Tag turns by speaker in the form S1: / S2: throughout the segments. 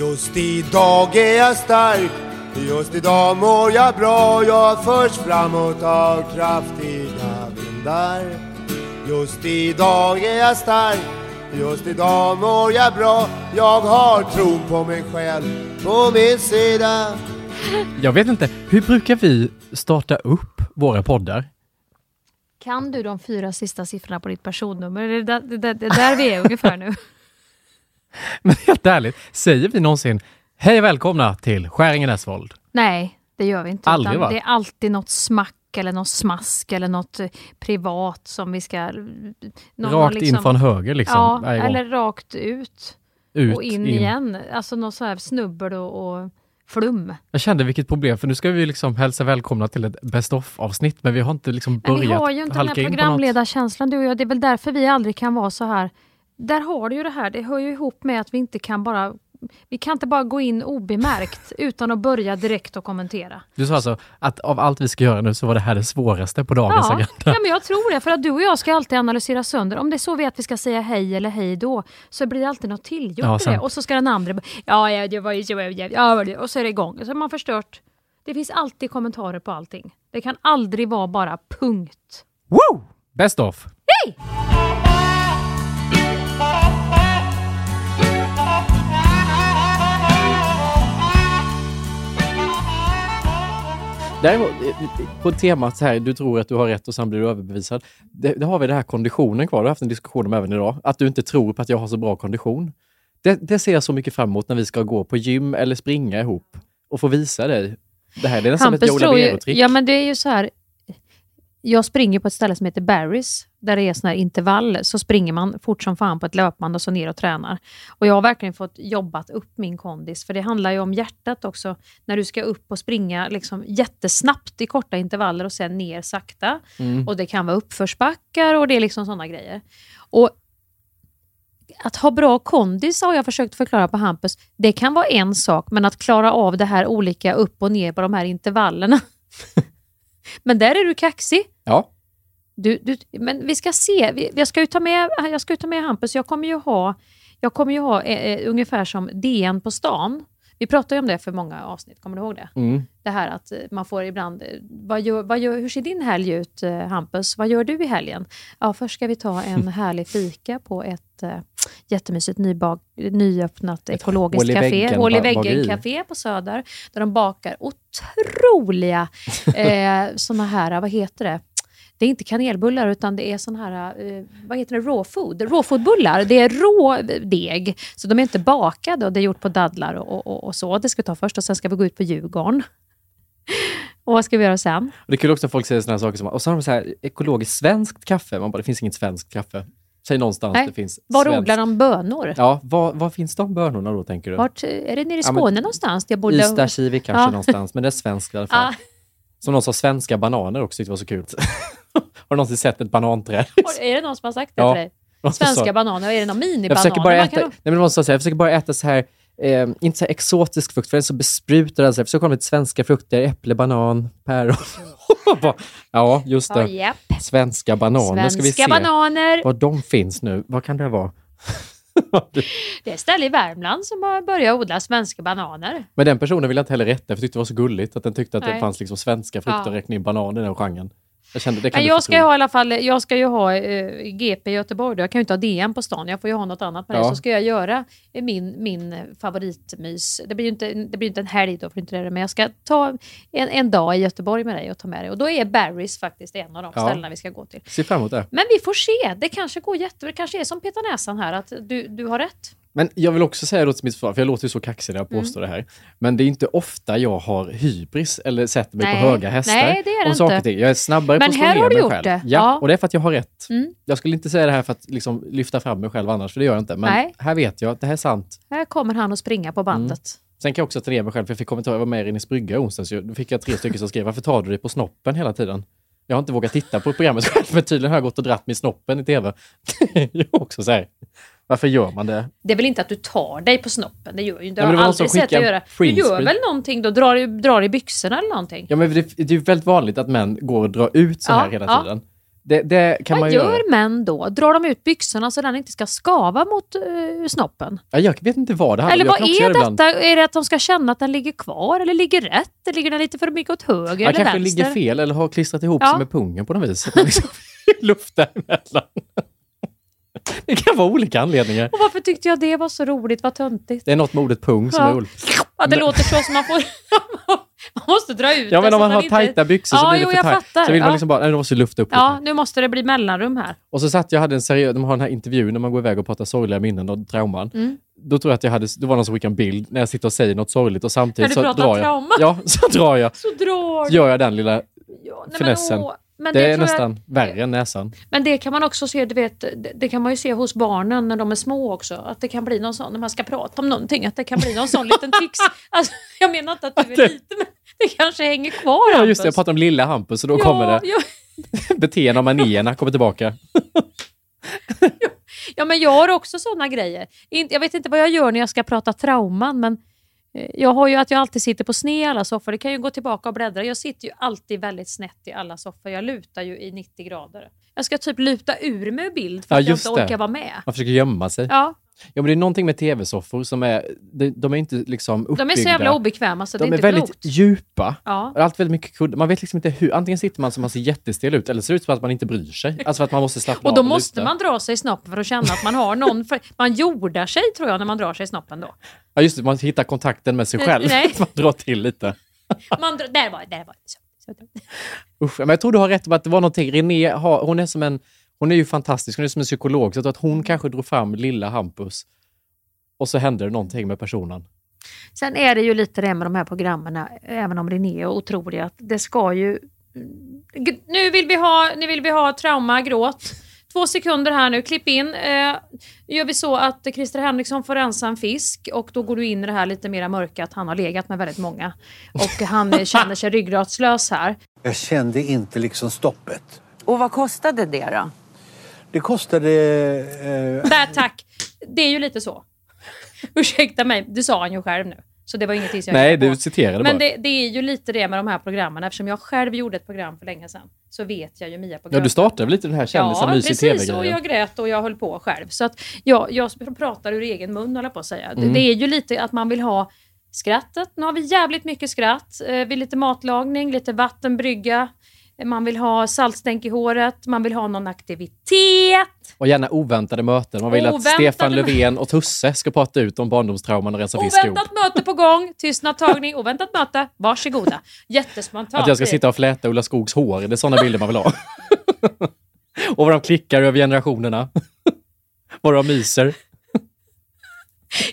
S1: Just idag är jag stark Just idag mår jag bra Jag förs framåt av kraftiga vindar Just idag är jag stark Just idag mår jag bra Jag har tron på mig själv på min sida
S2: Jag vet inte, hur brukar vi starta upp våra poddar?
S3: Kan du de fyra sista siffrorna på ditt personnummer? Det är där, det, där, det där vi är ungefär nu.
S2: Men helt ärligt, säger vi någonsin Hej och välkomna till Skäringen Esvold?
S3: Nej, det gör vi inte.
S2: Aldrig?
S3: Det är alltid något smack eller något smask eller något eh, privat som vi ska... har
S2: Rakt in från höger liksom?
S3: Ja, eller rakt ut,
S2: Ut,
S3: och in, igen. Alltså något så här snubbel och, och flum.
S2: Jag kände vilket problem, för nu ska vi liksom hälsa välkomna till ett best of-avsnitt, men vi har inte liksom börjat
S3: vi har ju inte den
S2: halka
S3: här
S2: in på något.
S3: programledarkänslan du och jag. Det är väl därför vi aldrig kan vara så här. Där har du ju det här, det hör ju ihop med att vi inte kan bara vi kan inte bara gå in obemärkt utan att börja direkt och kommentera.
S2: Du sa alltså att av allt vi ska göra nu så var det här det svåraste på dagens
S3: Ja,
S2: agenda.
S3: ja, men jag tror det. För att du och jag ska alltid analysera sönder. Om det är så vi att vi ska säga hej eller hej då, så blir det alltid något tillgjort
S2: Ja,
S3: det. Och så ska den andra ja, ja, det var ju så, ja, och så är det igång. Så har man förstört. Det finns alltid kommentarer på allting. Det kan aldrig vara bara punkt.
S2: Woo! Best of!
S3: Hej!
S2: Däremot, eh, på temat så här, du tror att du har rätt och sen blir du överbevisad. Det, det har vi den här konditionen kvar, du har haft en diskussion om även idag. Att du inte tror på att jag har så bra kondition. Det, det ser jag så mycket fram emot när vi ska gå på gym eller springa ihop och få visa dig. Det här det är nästan ett Joe Labero-trick.
S3: ja men det är ju så här. Jag springer på ett ställe som heter Barry's, där det är sån här intervall. Så springer man fort som fan på ett löpband och så ner och tränar. Och jag har verkligen fått jobbat upp min kondis, för det handlar ju om hjärtat också. När du ska upp och springa liksom jättesnabbt i korta intervaller och sen ner sakta.
S2: Mm.
S3: Och det kan vara uppförsbackar och det är liksom sådana grejer. Och att ha bra kondis har jag försökt förklara på Hampus. Det kan vara en sak, men att klara av det här olika upp och ner på de här intervallerna. men där är du kaxig.
S2: Ja,
S3: Du, du, men vi ska se. Jag, ska ju ta med, jag ska ju ta med Hampus. Jag kommer ju ha, jag kommer ju ha eh, eh, ungefär som DN på stan. Vi pratade ju om det för många avsnitt, kommer du ihåg det?
S2: mm.
S3: Det här att man får ibland, eh, vad gör, vad gör, hur ser din helg ut eh, Hampus? Vad gör du i helgen? Ja, först ska vi ta en härlig fika på ett eh, jättemysigt nybak, nyöppnat ekologiskt
S2: hål
S3: café. Hål i väggen-café på Söder, där de bakar otroliga eh, såna här, vad heter det? Det är inte kanelbullar utan det är sån här, eh, vad heter det, raw food? Raw food-bullar. Det är rå deg, så de är inte bakade och det är gjort på dadlar och, och, och så. Det ska vi ta först och sen ska vi gå ut på Djurgården. Och vad ska vi göra sen?
S2: Och det är kul också att folk säger sådana här saker som, och så har de så här ekologiskt svenskt kaffe. Man bara, det finns inget svenskt kaffe. Säg någonstans
S3: Nej,
S2: det finns
S3: Var
S2: svenskt.
S3: odlar de bönor?
S2: Ja, var, var finns de bönorna då tänker du?
S3: Vart, är det nere i
S2: Ja, men-
S3: Skåne någonstans? Jag borde...
S2: Ystad, Kivik kanske
S3: Ja.
S2: någonstans, men det är svenskt i alla fall.
S3: Ah,
S2: Som någon sa, svenska bananer också tyckte var så kul. har du någonsin sett ett bananträd?
S3: är det någon som har sagt det
S2: Ja,
S3: till dig? Svenska
S2: sa-
S3: bananer, är det någon
S2: Jag
S3: minibananer?
S2: försöker bara äta, nej men någon sa jag försöker bara äta så här, eh, inte så här exotisk frukt, för den är så besprutad. Alltså. Jag försöker ha lite svenska frukter, äpple, banan, päron. Ja, just det.
S3: japp.
S2: Svenska bananer ska vi
S3: Svenska
S2: se.
S3: bananer.
S2: Var de finns nu. Vad kan det vara?
S3: Det är ett ställe i Värmland som har börjat odla svenska bananer.
S2: Men den personen ville inte heller rätta, för jag tyckte det var så gulligt att den tyckte att det
S3: Nej.
S2: fanns liksom svenska frukter
S3: Ja.
S2: och räkna in banan i den genren. Jag kände, det kan
S3: Men jag ska ha i alla fall, jag ska ju ha eh, GP i Göteborg. då. Jag kan ju inte ha DN på stan. Jag får ju ha något annat med
S2: Ja.
S3: det. Så ska jag göra min, min favoritmys. Det blir ju inte, det blir inte en helg då, för inte det, men jag ska ta en, en dag i Göteborg med dig och ta med dig. Och då är Barry's faktiskt en av de
S2: Ja.
S3: ställena vi ska gå till.
S2: Se fram emot det.
S3: Men vi får se. Det kanske går jättebra. Det kanske är som Peter Näsan här, att du, du har rätt.
S2: Men jag vill också säga då till mitt försvar, för jag låter ju så kaxig när jag
S3: Mm.
S2: påstår det här. Men det är inte ofta jag har hybris eller sätter mig
S3: Nej.
S2: på höga hästar.
S3: Nej, det är det
S2: saker
S3: inte.
S2: Jag är snabbare
S3: Men
S2: på att slå
S3: här
S2: ner
S3: har du
S2: mig
S3: gjort
S2: själv.
S3: det.
S2: Ja,
S3: Ja.
S2: och det är för att jag har rätt.
S3: Mm.
S2: Jag skulle inte säga det här för att liksom lyfta fram mig själv annars, för det gör jag inte. Men
S3: Nej.
S2: här vet jag att det här är sant.
S3: Här kommer han att springa på bandet.
S2: Sen kan jag också ta ner mig själv, för jag fick kommentarer, jag var med i Rinnes brygga i onsdags. Då fick jag tre stycken som skrev, varför tar du dig på snoppen hela tiden? Jag har inte vågat titta på programmet själv, för tydligen har jag gått och dratt med snoppen i tv. Är också så här, varför gör man det?
S3: Det är väl inte att du tar dig på snoppen? Det gör ju inte.
S2: Ja, det
S3: har
S2: som
S3: aldrig sett
S2: skickade
S3: göra. Du gör väl någonting då? Drar, drar i byxorna eller någonting?
S2: Ja, men det, det är ju väldigt vanligt att män går och drar ut så
S3: Ja,
S2: här hela
S3: ja.
S2: tiden. Det, det kan
S3: Vad
S2: man
S3: gör
S2: göra.
S3: män då? Drar de ut byxorna så den inte ska skava mot eh, snoppen?
S2: Ja, jag vet inte vad det handlar
S3: Eller vad är
S2: ibland.
S3: detta? Är det att de ska känna att den ligger kvar eller ligger rätt? Eller ligger den lite för mycket åt höger
S2: Jag
S3: eller
S2: kanske
S3: vänster?
S2: ligger fel eller har klistrat ihop
S3: Ja.
S2: sig med pungen på något vis. Liksom, Luft däremellan. Det kan vara olika anledningar.
S3: Och varför tyckte jag det var så roligt? Vad töntigt.
S2: Det är något med ordet pung som
S3: Ja.
S2: är roligt.
S3: Ja, det
S2: Men-
S3: låter så som man får... man måste dra ut
S2: Ja,
S3: det
S2: men
S3: så
S2: om man
S3: att
S2: har
S3: inte-
S2: tajta byxor så
S3: Ja,
S2: blir det
S3: jo,
S2: för
S3: jag
S2: tajt.
S3: fattar.
S2: Så vill man
S3: Ja.
S2: liksom bara, nej, du måste lyfta upp
S3: Ja,
S2: lite.
S3: nu måste det bli mellanrum här.
S2: Och så satt jag hade en seriös, de har den här intervjun när man går iväg och pratar sorgliga minnen och trauman.
S3: Mm.
S2: Då tror jag att jag hade, det var någon som skickade en bild när jag sitter och säger något sorgligt och samtidigt så drar jag.
S3: trauma.
S2: Ja, så drar jag.
S3: Så drar du.
S2: Gör jag den lilla,
S3: Ja, nej,
S2: finessen.
S3: Men, åh, men
S2: det,
S3: det,
S2: är nästan värre än näsan.
S3: Jag, men det kan man också se, du vet, det, det kan man ju se hos barnen när de är små också. Att det kan bli någon sån, när man ska prata om någonting, att det kan bli någon sån liten tics. Alltså, jag menar inte att du är liten, men det kanske hänger kvar
S2: Ja, just det. Jag pratar om lilla Hampus och då
S3: ja,
S2: kommer det.
S3: Ja,
S2: Beteende och manierna kommer tillbaka.
S3: ja, men jag har också såna grejer. Jag vet inte vad jag gör när jag ska prata trauman, men jag har ju att jag alltid sitter på sned i alla soffor. Det kan ju gå tillbaka och bläddra. Jag sitter ju alltid väldigt snett i alla soffor. Jag lutar ju i 90 grader. Jag ska typ luta ur mig bild för
S2: Ja,
S3: att jag inte
S2: det.
S3: orkar vara med.
S2: Man försöker gömma sig.
S3: Ja,
S2: Ja, men det är någonting med tv-soffor som är, de, de är inte liksom uppbyggda.
S3: de är så jävla obekväma så det är
S2: De är
S3: inte
S2: väldigt
S3: klokt.
S2: djupa.
S3: Ja.
S2: Allt väldigt mycket kuddar. Man vet liksom inte hur, antingen sitter man som man ser jättestel ut eller ser ut som att man inte bryr sig. Alltså för att man måste slappna
S3: Och då
S2: av
S3: måste man dra sig i snoppen för att känna att man har någon. För man jordar sig tror jag när man drar sig i snoppen då.
S2: Ja just det, man hittar kontakten med sig
S3: Nej,
S2: själv.
S3: nej.
S2: man drar till lite.
S3: Man drar, där var det, där var det. Så, så.
S2: Usch, men jag tror du har rätt om att det var någonting. René har, hon är som en, hon är ju fantastisk, hon är som en psykolog. Så att hon kanske drog fram lilla Hampus och så hände det någonting med personen.
S3: Sen är det ju lite det med de här programmen, även om René är otrolig, att det ska ju... G- Nu vill vi ha, nu vill vi ha trauma, gråt. Två sekunder här nu, klipp in. Eh, gör vi så att Christer Henriksson får rensa en fisk och då går du in i det här lite mera mörka att han har legat med väldigt många. Och han känner sig ryggradslös här.
S4: Jag kände inte liksom stoppet.
S5: Och vad kostade det då?
S4: Det kostade... Eh,
S3: Där tack! Det är ju lite så. Ursäkta mig, det sa han ju själv nu. Så det var ingenting som jag
S2: Nej, du citerade
S3: Men
S2: bara.
S3: det, det är ju lite det med de här programmen. Eftersom jag själv gjorde ett program för länge sedan så vet jag ju Mia på
S2: Ja, du startade väl lite den här kändisar
S3: Ja,
S2: mys i
S3: precis. Och
S2: tv-grejen?
S3: jag grät och jag höll på själv. Så att jag, jag pratar ur egen mun, håller på att säga. Det-
S2: Mm.
S3: Det är ju lite att man vill ha skrattet. Nu har vi jävligt mycket skratt. Eh, Vi lite matlagning, lite vattenbrygga. Man vill ha saltstänk i håret. Man vill ha någon aktivitet.
S2: Och gärna oväntade möten. Man vill att
S3: Oväntade
S2: Stefan
S3: mö-
S2: Löfven och Tusse ska prata ut om barndomstrauman och rensa fisk.
S3: Oväntat möte på gång. Tystnadtagning. Oväntat möte. Varsågoda. Jättespontant.
S2: Att jag ska sitta och fläta Ulla Skogs hår. Det är sådana bilder man vill ha. och vad de klickar över generationerna. vad de myser.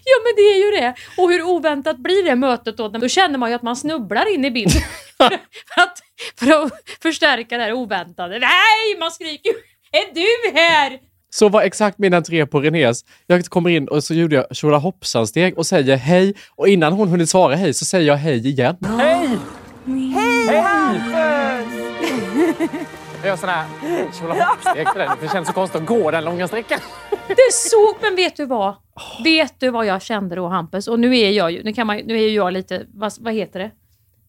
S3: Ja men det är ju det. Och hur oväntat blir det mötet då? Då känner man ju att man snubblar in i bilden. för, att, för att förstärka det här oväntade. Nej, man skriker ju. Är du här?
S2: Så var exakt min entré på Renés. Jag kommer in och så gjorde jag tjola hoppsan-steg och säger hej. Och innan hon hunnit svara hej så säger jag hej igen. Hej! Hej Hampus! Jag gör sådana här tjola hoppsteg för den. för Det känns så konstigt att gå den långa sträckan.
S3: Det såg, men vet du vad? Vet du vad jag kände då Hampus? Och nu är jag ju, nu kan man, nu är jag lite, vad, vad heter det?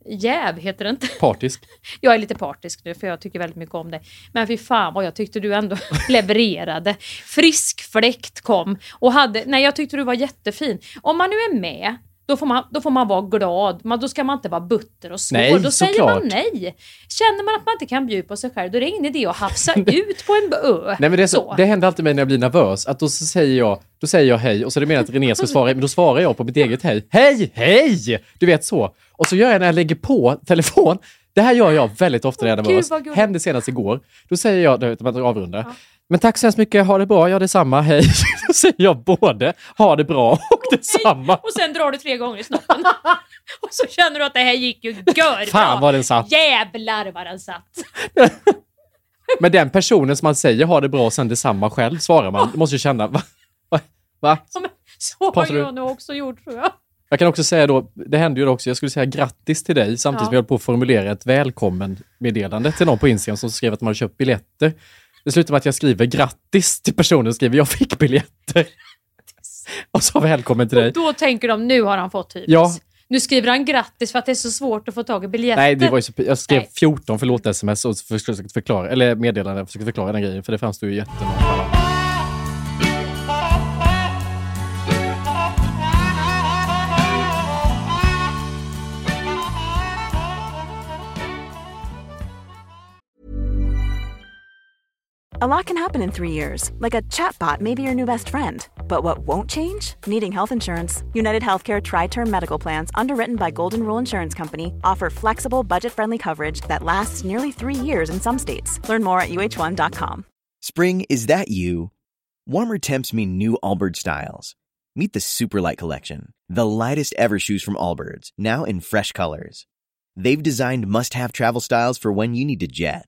S3: Jäv heter det inte.
S2: Partisk.
S3: Jag är lite partisk nu för jag tycker väldigt mycket om dig. Men fy fan vad jag tyckte du ändå levererade. Frisk fläkt kom och hade, nej jag tyckte du var jättefin. Om man nu är med, då får man, då får man vara glad. Man, då ska man inte vara butter och svår.
S2: Nej,
S3: då säger
S2: såklart.
S3: man nej. Känner man att man inte kan bjuda på sig själv, då är det ingen idé att hafsa ut på en ö.
S2: Nej, men det, är så, det händer alltid mig när jag blir nervös. Att då så säger jag, då säger jag hej och så är det meningen att René ska svara, men då svarar jag på mitt eget hej. Hej, hej! Du vet så. Och så gör jag när jag lägger på telefon. Det här gör jag väldigt ofta när jag är nervös. Hände senast igår. Då säger jag, du vet, man avrundar. Men tack så hemskt mycket, ha det bra, ja detsamma, hej. Då säger jag både ha det bra och detsamma.
S3: Och sen drar du tre gånger snoppen. och så känner du att det här gick ju gör
S2: Fan vad den satt.
S3: Jävlar vad den satt.
S2: Men den personen som man säger ha det bra och sen detsamma själv svarar man, måste ju känna, va? Va? va?
S3: Ja, Så har
S2: Pratar du-
S3: jag nog också gjort tror jag.
S2: Jag kan också säga då, det hände ju också, jag skulle säga grattis till dig samtidigt
S3: Ja.
S2: som jag höll på att formulera ett välkommen-meddelande till någon på Instagram som skrev att hade köpt biljetter. Det slutar med att jag skriver grattis till personen, skriver jag fick biljetter. Och så välkommen till dig.
S3: Då tänker de nu har han fått hybris.
S2: Ja.
S3: Nu skriver han grattis för att det är så svårt att få tag i biljetter.
S2: Nej, det var ju så, jag skrev
S3: Nej.
S2: 14 förlåt-sms och försökte förklara, eller meddelande, försökte förklara den grejen, för det framstod ju jättenonchalant.
S6: A lot can happen in three years, like a chatbot may be your new best friend. But what won't change? Needing health insurance. United Healthcare Tri Term Medical Plans, underwritten by Golden Rule Insurance Company, offer flexible, budget friendly coverage that lasts nearly three years in some states. Learn more at uh1.com.
S7: Spring, is that you? Warmer temps mean new Allbirds styles. Meet the Superlight Collection, the lightest ever shoes from Allbirds, now in fresh colors. They've designed must have travel styles for when you need to jet.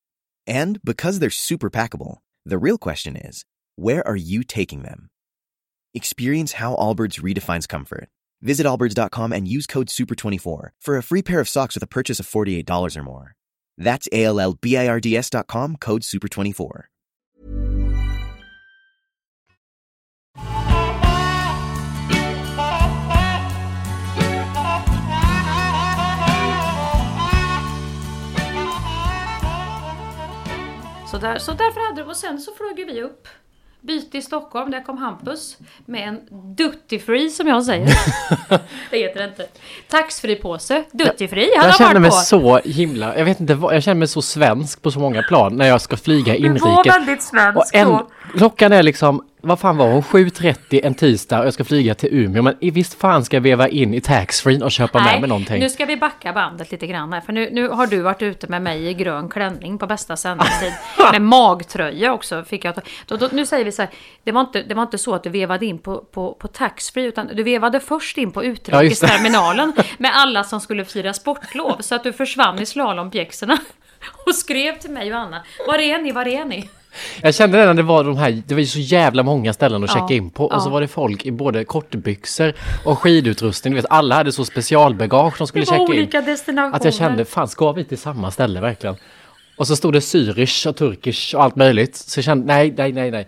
S7: And because they're super packable, the real question is where are you taking them? Experience how Allbirds redefines comfort. Visit allbirds.com and use code SUPER24 for a free pair of socks with a purchase of $48 or more. That's A L L B I R D S.com code SUPER24.
S3: Där, så därför hade och sen så flög vi upp. Byte i Stockholm, där kom Hampus med en duty free som jag säger. det heter det inte. Taxfree påse, duty free. Han
S2: Jag känner mig
S3: på.
S2: så himla, jag vet inte vad, jag känner mig så svensk på så många plan när jag ska flyga
S3: Du var
S2: inrikes.
S3: väldigt svensk
S2: Och en,
S3: då.
S2: Klockan är liksom, vad fan var hon, 7.30 en tisdag och jag ska flyga till Umeå. Men i visst fan ska jag veva in i taxfree och köpa med mig någonting.
S3: nu ska vi backa bandet lite grann här. För nu, nu har du varit ute med mig i grön klänning på bästa sändningstid. med magtröja också. Fick jag. Då, då, nu säger vi så här. Det var, inte, det var inte så att du vevade in på, på, på taxfree. Utan du vevade först in på
S2: Ja,
S3: utrikesterminalen. med alla som skulle fira sportlov. Så att du försvann i slalompjäxorna. Och skrev till mig och Anna. Var är ni? Var är ni?
S2: Jag kände när det var de här, det var ju så jävla många ställen att
S3: Ja,
S2: checka in på. Och så
S3: ja.
S2: var det folk i både kortbyxor och skidutrustning. Du vet, alla hade så specialbagage de skulle checka in.
S3: olika destinationer.
S2: Att jag kände, fan ska vi till samma ställe verkligen? Och så stod det syrish och turkish och allt möjligt. Så jag kände, nej, nej, nej, nej.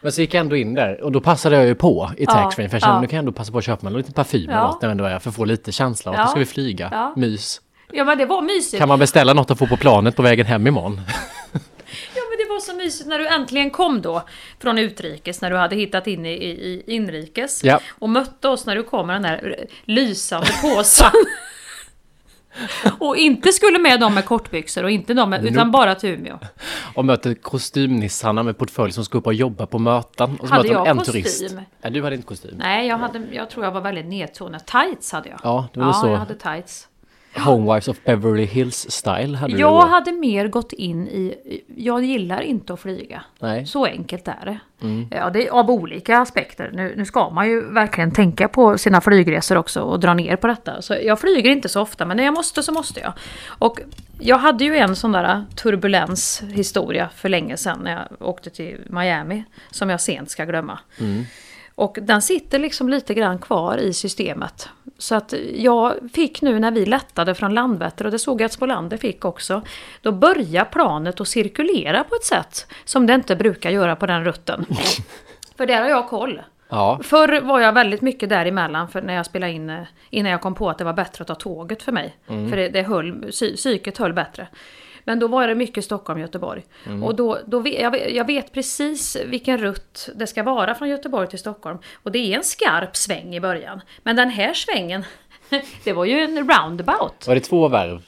S2: Men så gick jag ändå in där och då passade jag ju på i
S3: Ja,
S2: taxfree. För jag kände,
S3: ja.
S2: nu kan jag ändå passa på att köpa mig en liten parfym eller
S3: Ja.
S2: något när jag ändå är här, för att få lite känsla av att
S3: Ja.
S2: ska vi flyga.
S3: Ja.
S2: Mys.
S3: Ja men det var mysigt.
S2: Kan man beställa något att få på planet på vägen hem imorgon?
S3: Ja men det var så mysigt när du äntligen kom då från utrikes när du hade hittat in i, i, inrikes.
S2: Ja.
S3: Och mötte oss när du kom med den där lysande påsen. och inte skulle med dem med kortbyxor och inte de med, utan bara till Umeå.
S2: Och möter kostymnissarna med portfölj som ska upp och jobba på möten. Och så
S3: Hade jag
S2: en
S3: kostym?
S2: turist. Nej, du hade inte kostym.
S3: Nej, jag, hade, jag tror jag var väldigt nedtonad. Tights hade jag.
S2: Ja, det var
S3: ja,
S2: så.
S3: jag hade tights.
S2: Homewives of Beverly Hills style hade du
S3: Jag
S2: då.
S3: hade mer gått in i... Jag gillar inte att flyga.
S2: Nej.
S3: Så enkelt är det.
S2: Mm.
S3: Ja, det är av olika aspekter. Nu, nu ska man ju verkligen tänka på sina flygresor också och dra ner på detta. Så jag flyger inte så ofta, men när jag måste så måste jag. Och jag hade ju en sån där turbulens historia för länge sedan när jag åkte till Miami, som jag sent ska glömma. Och den sitter liksom lite grann kvar i systemet. Så att jag fick nu när vi lättade från Landvetter, och det såg jag att Spolander fick också, då börjar planet att cirkulera på ett sätt som det inte brukar göra på den rutten. För där har jag koll.
S2: Ja,
S3: Förr var jag väldigt mycket däremellan för när jag spelade in, innan jag kom på att det var bättre att ta tåget för mig. För det, det höll, psy, psyket höll bättre. Men då var det mycket Stockholm-Göteborg. Och då, då vet, jag, jag vet precis vilken rutt det ska vara från Göteborg till Stockholm. Och det är en skarp sväng i början. Men den här svängen, det var ju en roundabout.
S2: var det två varv?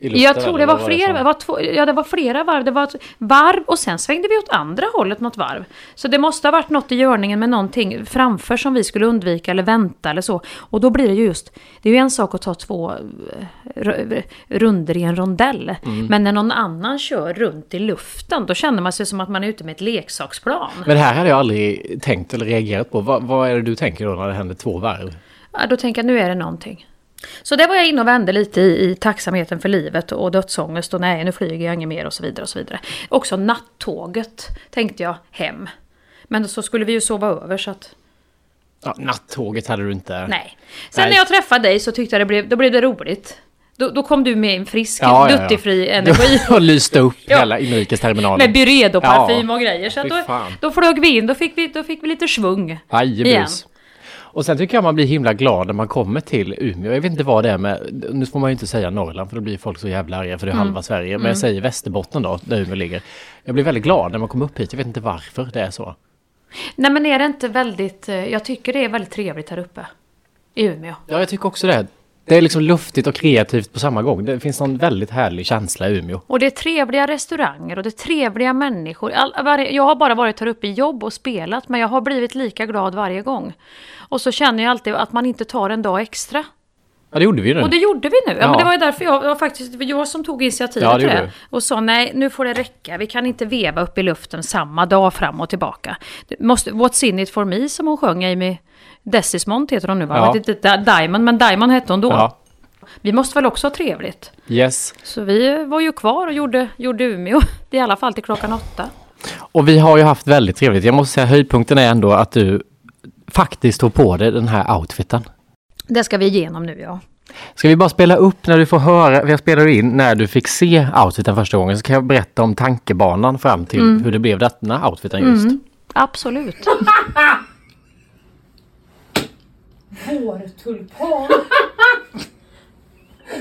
S2: Luften,
S3: Jag tror det var
S2: vad
S3: flera, det var två, ja, det var flera varv. Det var varv och sen svängde vi åt andra hållet något varv. Så det måste ha varit något i görningen med någonting framför som vi skulle undvika eller vänta eller så. Och då blir det ju just, det är ju en sak att ta två eh, runder i en rondell.
S2: Mm.
S3: Men när någon annan kör runt i luften, då känner man sig som att man är ute med ett leksaksplan.
S2: Men det här hade jag aldrig tänkt eller reagerat på. Vad, vad är det du tänker då när det händer två varv?
S3: Ja, då tänker jag, nu är det någonting. Så det var jag inne och vände lite i, i tacksamheten för livet och dödsångest och nej nu flyger jag inget mer och så vidare och så vidare. Också nattåget tänkte jag hem. Men så skulle vi ju sova över så att
S2: Ja, nattåget hade du inte.
S3: nej. Sen
S2: Nej.
S3: när jag träffade dig så tyckte jag det blev, då blev det roligt. Då, då kom du med en frisk,
S2: Ja, ja, ja.
S3: duttifri energi.
S2: Du har lyst upp
S3: Ja.
S2: hela inrikesterminalen.
S3: Med Byredo-parfym
S2: Ja.
S3: och grejer. Så då, då flög vi in, då fick vi, då fick vi lite svung.
S2: Ajebus.
S3: Igen.
S2: Och sen tycker jag man blir himla glad när man kommer till Umeå. Jag vet inte vad det är med, nu får man ju inte säga Norrland för då blir folk så jävla arga för det är
S3: Mm.
S2: halva Sverige. Men jag säger Västerbotten då, där Umeå ligger. Jag blir väldigt glad när man kommer upp hit. Jag vet inte varför det är så.
S3: Nej men är det inte väldigt, eh, jag tycker det är väldigt trevligt här uppe. I Umeå.
S2: Ja, jag tycker också det. Det är liksom luftigt och kreativt på samma gång. Det finns någon väldigt härlig känsla i Umeå.
S3: Och det är trevliga restauranger och det är trevliga människor. All, varje, jag har bara varit här uppe i jobb och spelat men jag har blivit lika glad varje gång. Och så känner jag alltid att man inte tar en dag extra.
S2: Ja, det gjorde vi nu.
S3: Och det gjorde vi nu. Ja,
S2: Ja.
S3: Men det var ju därför jag, var faktiskt jag som tog initiativet
S2: Ja, det
S3: till det. Och sa nej, nu får det räcka. Vi kan inte veva upp i luften samma dag fram och tillbaka. Det måste, What's in it for me som hon sjöng, Amy Desismont heter hon nu va?
S2: Ja.
S3: Inte, Diamond, men Diamond hette hon då.
S2: Ja.
S3: Vi måste väl också ha trevligt.
S2: Yes.
S3: Så vi var ju kvar och gjorde, gjorde Umeå, i alla fall till klockan åtta.
S2: Och vi har ju haft väldigt trevligt. Jag måste säga höjdpunkten är ändå att du faktiskt tog på dig den här outfiten.
S3: Det ska vi igenom nu ja.
S2: Ska vi bara spela upp när du får höra, jag spelar in när du fick se outfiten första gången så kan jag berätta om tankebanan fram till
S3: Mm.
S2: hur det blev denna outfiten just.
S3: Absolut.
S8: Vårtulpan.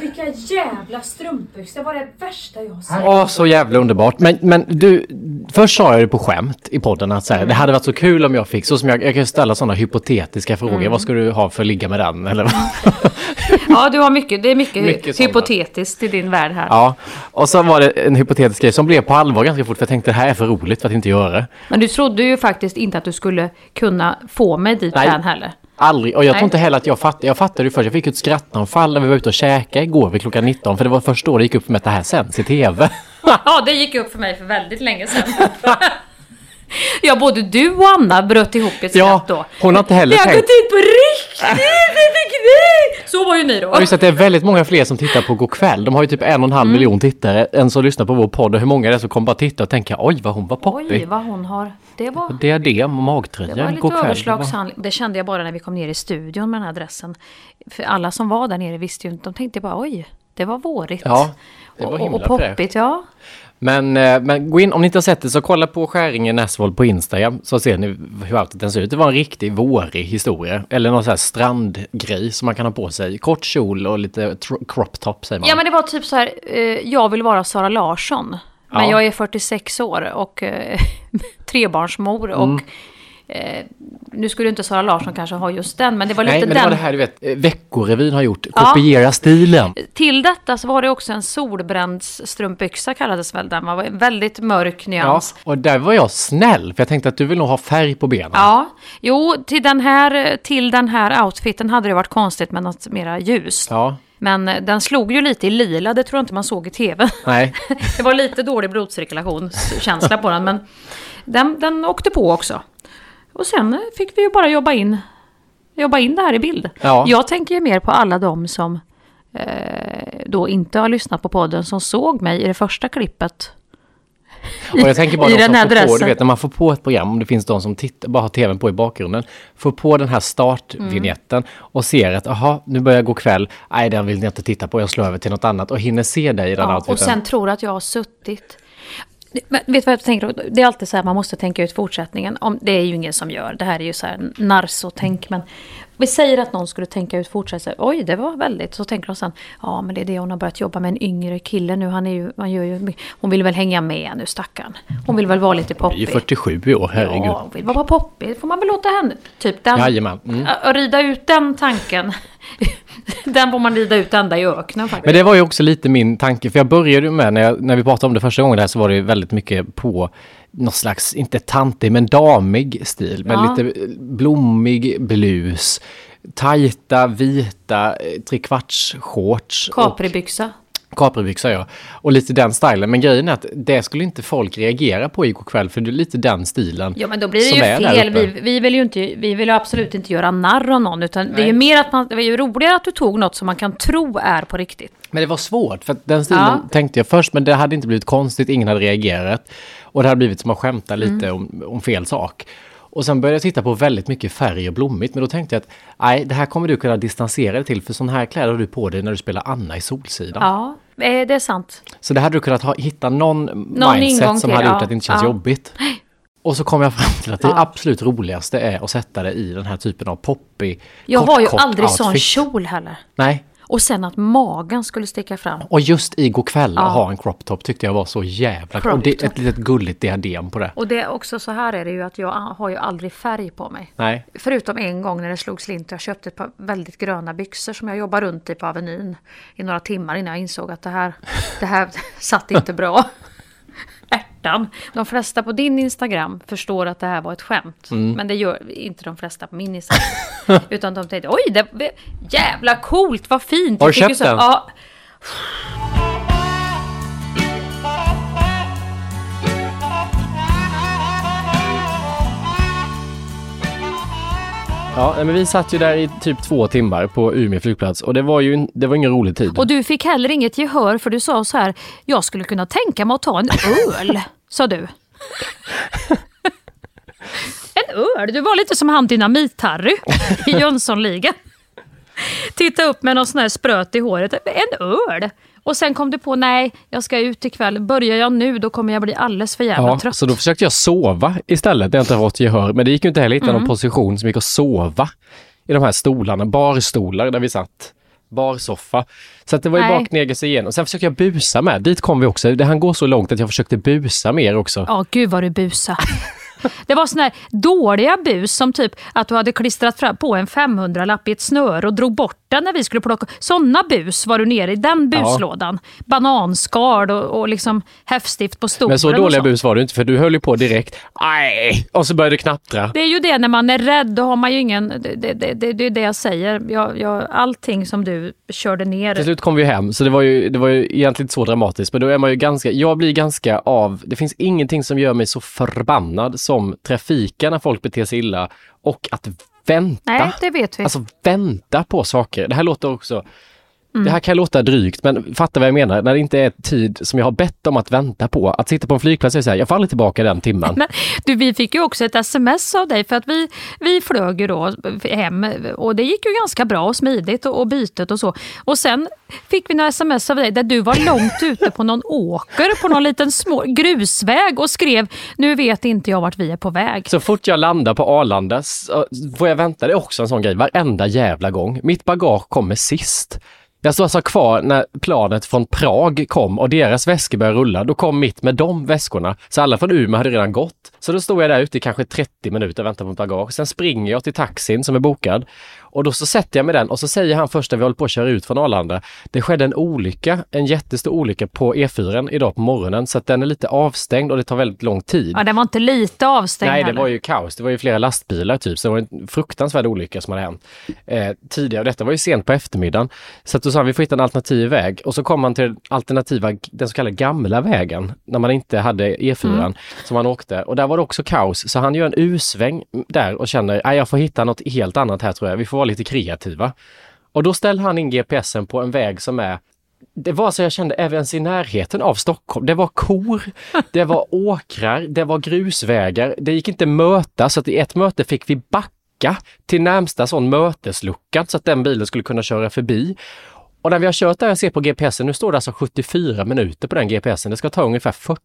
S8: Vilka jävla strumpbyxor. Det var det värsta jag sett.
S2: Åh, så jävla underbart. Men, men du, först sa jag det på skämt i podden att så här, det hade varit så kul om jag fick, så som jag, jag kan ställa sådana hypotetiska frågor.
S3: Mm.
S2: Vad ska du ha för ligga med den? Eller?
S3: Ja, du har mycket, det är mycket,
S2: Mycket sådana.
S3: hypotetiskt i din värld här.
S2: Ja, och så var det en hypotetisk grej som blev på allvar ganska fort för jag tänkte det här är för roligt för att inte göra det.
S3: Men du trodde ju faktiskt inte att du skulle kunna få mig dit
S2: Nej.
S3: än heller.
S2: Aldrig. Och jag
S3: Nej.
S2: tror inte heller att jag fattade. Jag fattade ju först. Jag fick ett skrattanfall när vi var ute och käkade igår vid klockan 19. För det var först då det gick upp för mig att det här sänds i tv.
S3: Ja, det gick upp för mig för väldigt länge sedan. ja, både du och Anna bröt ihop i ett
S2: Ja,
S3: skratt då.
S2: hon har inte heller
S3: Jag har
S2: tänkt-
S3: gått hit på riktigt! Så var ju ni då.
S2: Och just att det är väldigt många fler som tittar på Go'kväll. De har ju typ en och en halv
S3: Mm.
S2: miljon tittare än som lyssnar på vår podd. Och hur många är det som kommer bara titta och tänka oj vad hon var
S3: Oj,
S2: poppig.
S3: vad hon har... Det var...
S2: Diadem och magtröja.
S3: Det var lite
S2: Go'kväll. Det var-
S3: överslagshandling. Det kände jag bara när vi kom ner i studion med den här dressen. För alla som var där nere visste ju inte. De tänkte bara oj, det var vårigt.
S2: Ja, det var
S3: och,
S2: himla
S3: och poppigt,
S2: fräscht.
S3: ja.
S2: Men, eh, men gå in, om ni inte har sett det så kolla på Skäringen Näsvold på Instagram så ser ni hur outfiten ser ut. Det var en riktig vårig historia. Eller någon sån här strandgrej som man kan ha på sig. Kort kjol och lite crop top säger man.
S3: Ja men det var typ så här, eh, jag vill vara Sara Larsson. Men
S2: Ja.
S3: jag är 46 år och eh, trebarnsmor och
S2: Mm.
S3: Eh, nu skulle inte Sara Larsson kanske ha just den, men det var lite
S2: Nej, men det
S3: den.
S2: var det här du vet, eh, Veckorevyn har gjort.
S3: Ja.
S2: Kopiera stilen.
S3: Till detta så var det också en solbrändsstrumpbyxa kallades väl den, var en väldigt mörk
S2: Ja,
S3: nyans.
S2: och där var jag snäll, för jag tänkte att du vill nog ha färg på benen.
S3: Ja, jo till den här, till den här outfiten hade det varit konstigt med något mera ljust.
S2: Ja,
S3: Men eh, den slog ju lite i lila, det tror jag inte man såg i tv.
S2: nej.
S3: Det var lite dålig blodcirkulationskänsla på den, men den, den åkte på också. Och sen fick vi ju bara jobba in, jobba in det här i bild.
S2: Ja.
S3: Jag tänker ju mer på alla de som eh, då inte har lyssnat på podden, som såg mig i det första klippet.
S2: Och jag tänker bara
S3: I
S2: de som får på,
S3: dressen.
S2: du vet när man får på ett program, om det finns de som tittar, bara har tvn på i bakgrunden, får på den här startvinjetten
S3: Mm.
S2: och ser att aha, nu börjar gå kväll, nej den vill jag inte titta på, jag slår över till något annat och hinner se dig i den
S3: Ja,
S2: outfiten.
S3: och sen tror att jag har suttit... Men vet du vad jag tänker? Det är alltid så här, man måste tänka ut fortsättningen. Om, det är ju ingen som gör. Det här är ju så här narsotänk. Men vi säger att någon skulle tänka ut fortsättningen. Oj, det var väldigt. Så tänker de sen, ja men det är det hon har börjat jobba med en yngre kille nu. Han är ju, man gör ju, hon vill väl hänga med nu stackarn. Hon vill väl vara lite
S2: Jag är ju
S3: poppig.
S2: 47 i år, herregud.
S3: Ja, hon vill vara poppig. får man väl låta henne. Typ den.
S2: Jajamän. Mm.
S3: Rida ut den tanken. den får man rida ut ända i öknen faktiskt.
S2: Men det var ju också lite min tanke, för jag började ju med, när, jag, när vi pratade om det första gången där, så var det ju väldigt mycket på någon slags, inte tantig, men damig stil. Med
S3: Ja.
S2: lite blommig blus, tajta, vita, eh, trekvarts shorts. och-
S3: Capribyxa.
S2: Capribyxor ja. Och lite den stilen. Men grejen är att det skulle inte folk reagera på igår kväll för det är lite den stilen.
S3: Ja men då blir det ju fel. Vi, vi vill ju inte, vi vill absolut inte göra narr av någon. Utan det är ju
S2: Nej.
S3: mer att man, det är ju roligare att du tog något som man kan tro är på riktigt.
S2: Men det var svårt, för den stilen
S3: Ja.
S2: tänkte jag först, men det hade inte blivit konstigt, ingen hade reagerat. Och det hade blivit som att skämta lite
S3: Mm.
S2: om, om fel sak. Och sen började jag titta på väldigt mycket färg och blommigt, men då tänkte jag att nej, det här kommer du kunna distansera dig till, för sån här kläder har du på dig när du spelar Anna i Solsidan.
S3: Ja, eh, det är sant.
S2: Så det hade du kunnat ha, hitta någon,
S3: ingång
S2: mindset som hade gjort
S3: ja.
S2: att det inte känns
S3: Ja.
S2: jobbigt. Och så kom jag fram till att det
S3: Ja.
S2: absolut roligaste är att sätta det i den här typen av poppig,
S3: Jag
S2: kort,
S3: har ju
S2: kort
S3: aldrig sån
S2: outfit.
S3: kjol heller.
S2: Nej,
S3: Och sen att magen skulle sticka fram.
S2: Och just igår kväll
S3: Ja.
S2: att ha en crop top tyckte jag var så jävla
S3: Crop
S2: Och det, ett litet gulligt diadem på det.
S3: Och det är också så här är det ju att jag har ju aldrig färg på mig.
S2: Nej.
S3: Förutom en gång när det slog slint och jag köpte ett par väldigt gröna byxor som jag jobbade runt i på Avenyn i några timmar innan jag insåg att det här, det här satt inte bra. Ärtan. De flesta på din Instagram förstår att det här var ett skämt.
S2: Mm.
S3: Men det gör inte de flesta på min Instagram. Utan de tänkte oj, det jävla coolt, vad fint.
S2: Har du köpt den?
S3: Ja.
S2: Ja, men vi satt ju där i typ två timmar på Umeå flygplats och det var ju det var ingen rolig tid.
S3: Och du fick heller inget gehör för du sa så här, jag skulle kunna tänka mig att ta en öl, sa du. en öl? Du var lite som han Dynamit-Harry i Jönssonligan. Titta upp med någon sån här spröt i håret. En öl? Och sen kom du på, nej, jag ska ut ikväll. Börjar jag nu, då kommer jag bli alldeles för jävla
S2: Ja,
S3: trött.
S2: så då försökte jag sova istället, där jag inte har fått gehör. Men det gick ju inte heller att hitta
S3: Mm.
S2: någon position som gick att sova i de här stolarna, barstolar där vi satt. Barsoffa. Så att det var ju
S3: Nej.
S2: baknegelse igen. Och sen försökte jag busa med. Dit kom vi också. Det han går så långt att jag försökte busa mer också.
S3: Ja, gud vad du busa. Det var såna här dåliga bus som typ att du hade klistrat fram på en 500-lapp i ett snöre och drog bort den när vi skulle plocka. Såna bus var du nere i, den buslådan. Bananskal och, och liksom häftstift på stolen.
S2: Men så dåliga bus var det inte, för du höll ju på direkt. Aj! Och så började det knattra.
S3: Det är ju det, när man är rädd, då har man ju ingen... Det, det, det, det, det är det jag säger. Jag, jag, allting som du körde ner...
S2: Till slut kom vi hem, så det var ju, det var ju egentligen inte så dramatiskt. Men då är man ju ganska, jag blir ganska av, det finns ingenting som gör mig så förbannad som trafiken när folk beter sig illa och att vänta.
S3: Nej, det vet vi.
S2: Alltså vänta på saker. Det här låter också,
S3: Mm.
S2: det här kan låta drygt, men fatta vad jag menar. När det inte är tid som jag har bett om att vänta på. Att sitta på en flygplats och säga, jag aldrig tillbaka den timmen.
S3: Men, du, vi fick ju också ett sms av dig för att vi, vi flög ju då hem och det gick ju ganska bra och smidigt och, och bytet och så. Och sen fick vi några sms av dig där du var långt ute på någon åker på någon liten små, grusväg och skrev nu vet inte jag vart vi är på väg.
S2: Så fort jag landar på Arlanda så får jag vänta. Det är också en sån grej, varenda jävla gång. Mitt bagage kommer sist. Jag stod alltså kvar när planet från Prag kom och deras väskor började rulla. Då kom mitt med de väskorna. Så alla från Umeå hade redan gått. Så då stod jag där ute i kanske 30 minuter och väntade på mitt bagage. Sen springer jag till taxin som är bokad. Och då så sätter jag mig den och så säger han först när vi håller på att köra ut från Arlanda. Det skedde en olycka, en jättestor olycka på E4 idag på morgonen så att den är lite avstängd och det tar väldigt lång tid.
S3: Ja, den var inte lite avstängd
S2: Nej, det
S3: heller.
S2: var ju kaos. Det var ju flera lastbilar typ, så det var en fruktansvärd olycka som hade hänt eh, tidigare. Och detta var ju sent på eftermiddagen. Så att då sa han, vi får hitta en alternativ väg. Och så kom man till den alternativa, den så kallade gamla vägen, när man inte hade E4
S3: Mm.
S2: som man åkte. Och där var det också kaos. Så han gör en U-sväng där och känner, jag får hitta något helt annat här tror jag. Vi får vara lite kreativa. Och då ställer han in GPSen på en väg som är det var så jag kände även ens i närheten av Stockholm. Det var kor, det var åkrar, det var grusvägar. Det gick inte möta så att i ett möte fick vi backa till närmsta sån möteslucka så att den bilen skulle kunna köra förbi. Och när vi har kört där, jag ser på GPSen, nu står det alltså 74 minuter på den GPSen. Det ska ta ungefär 40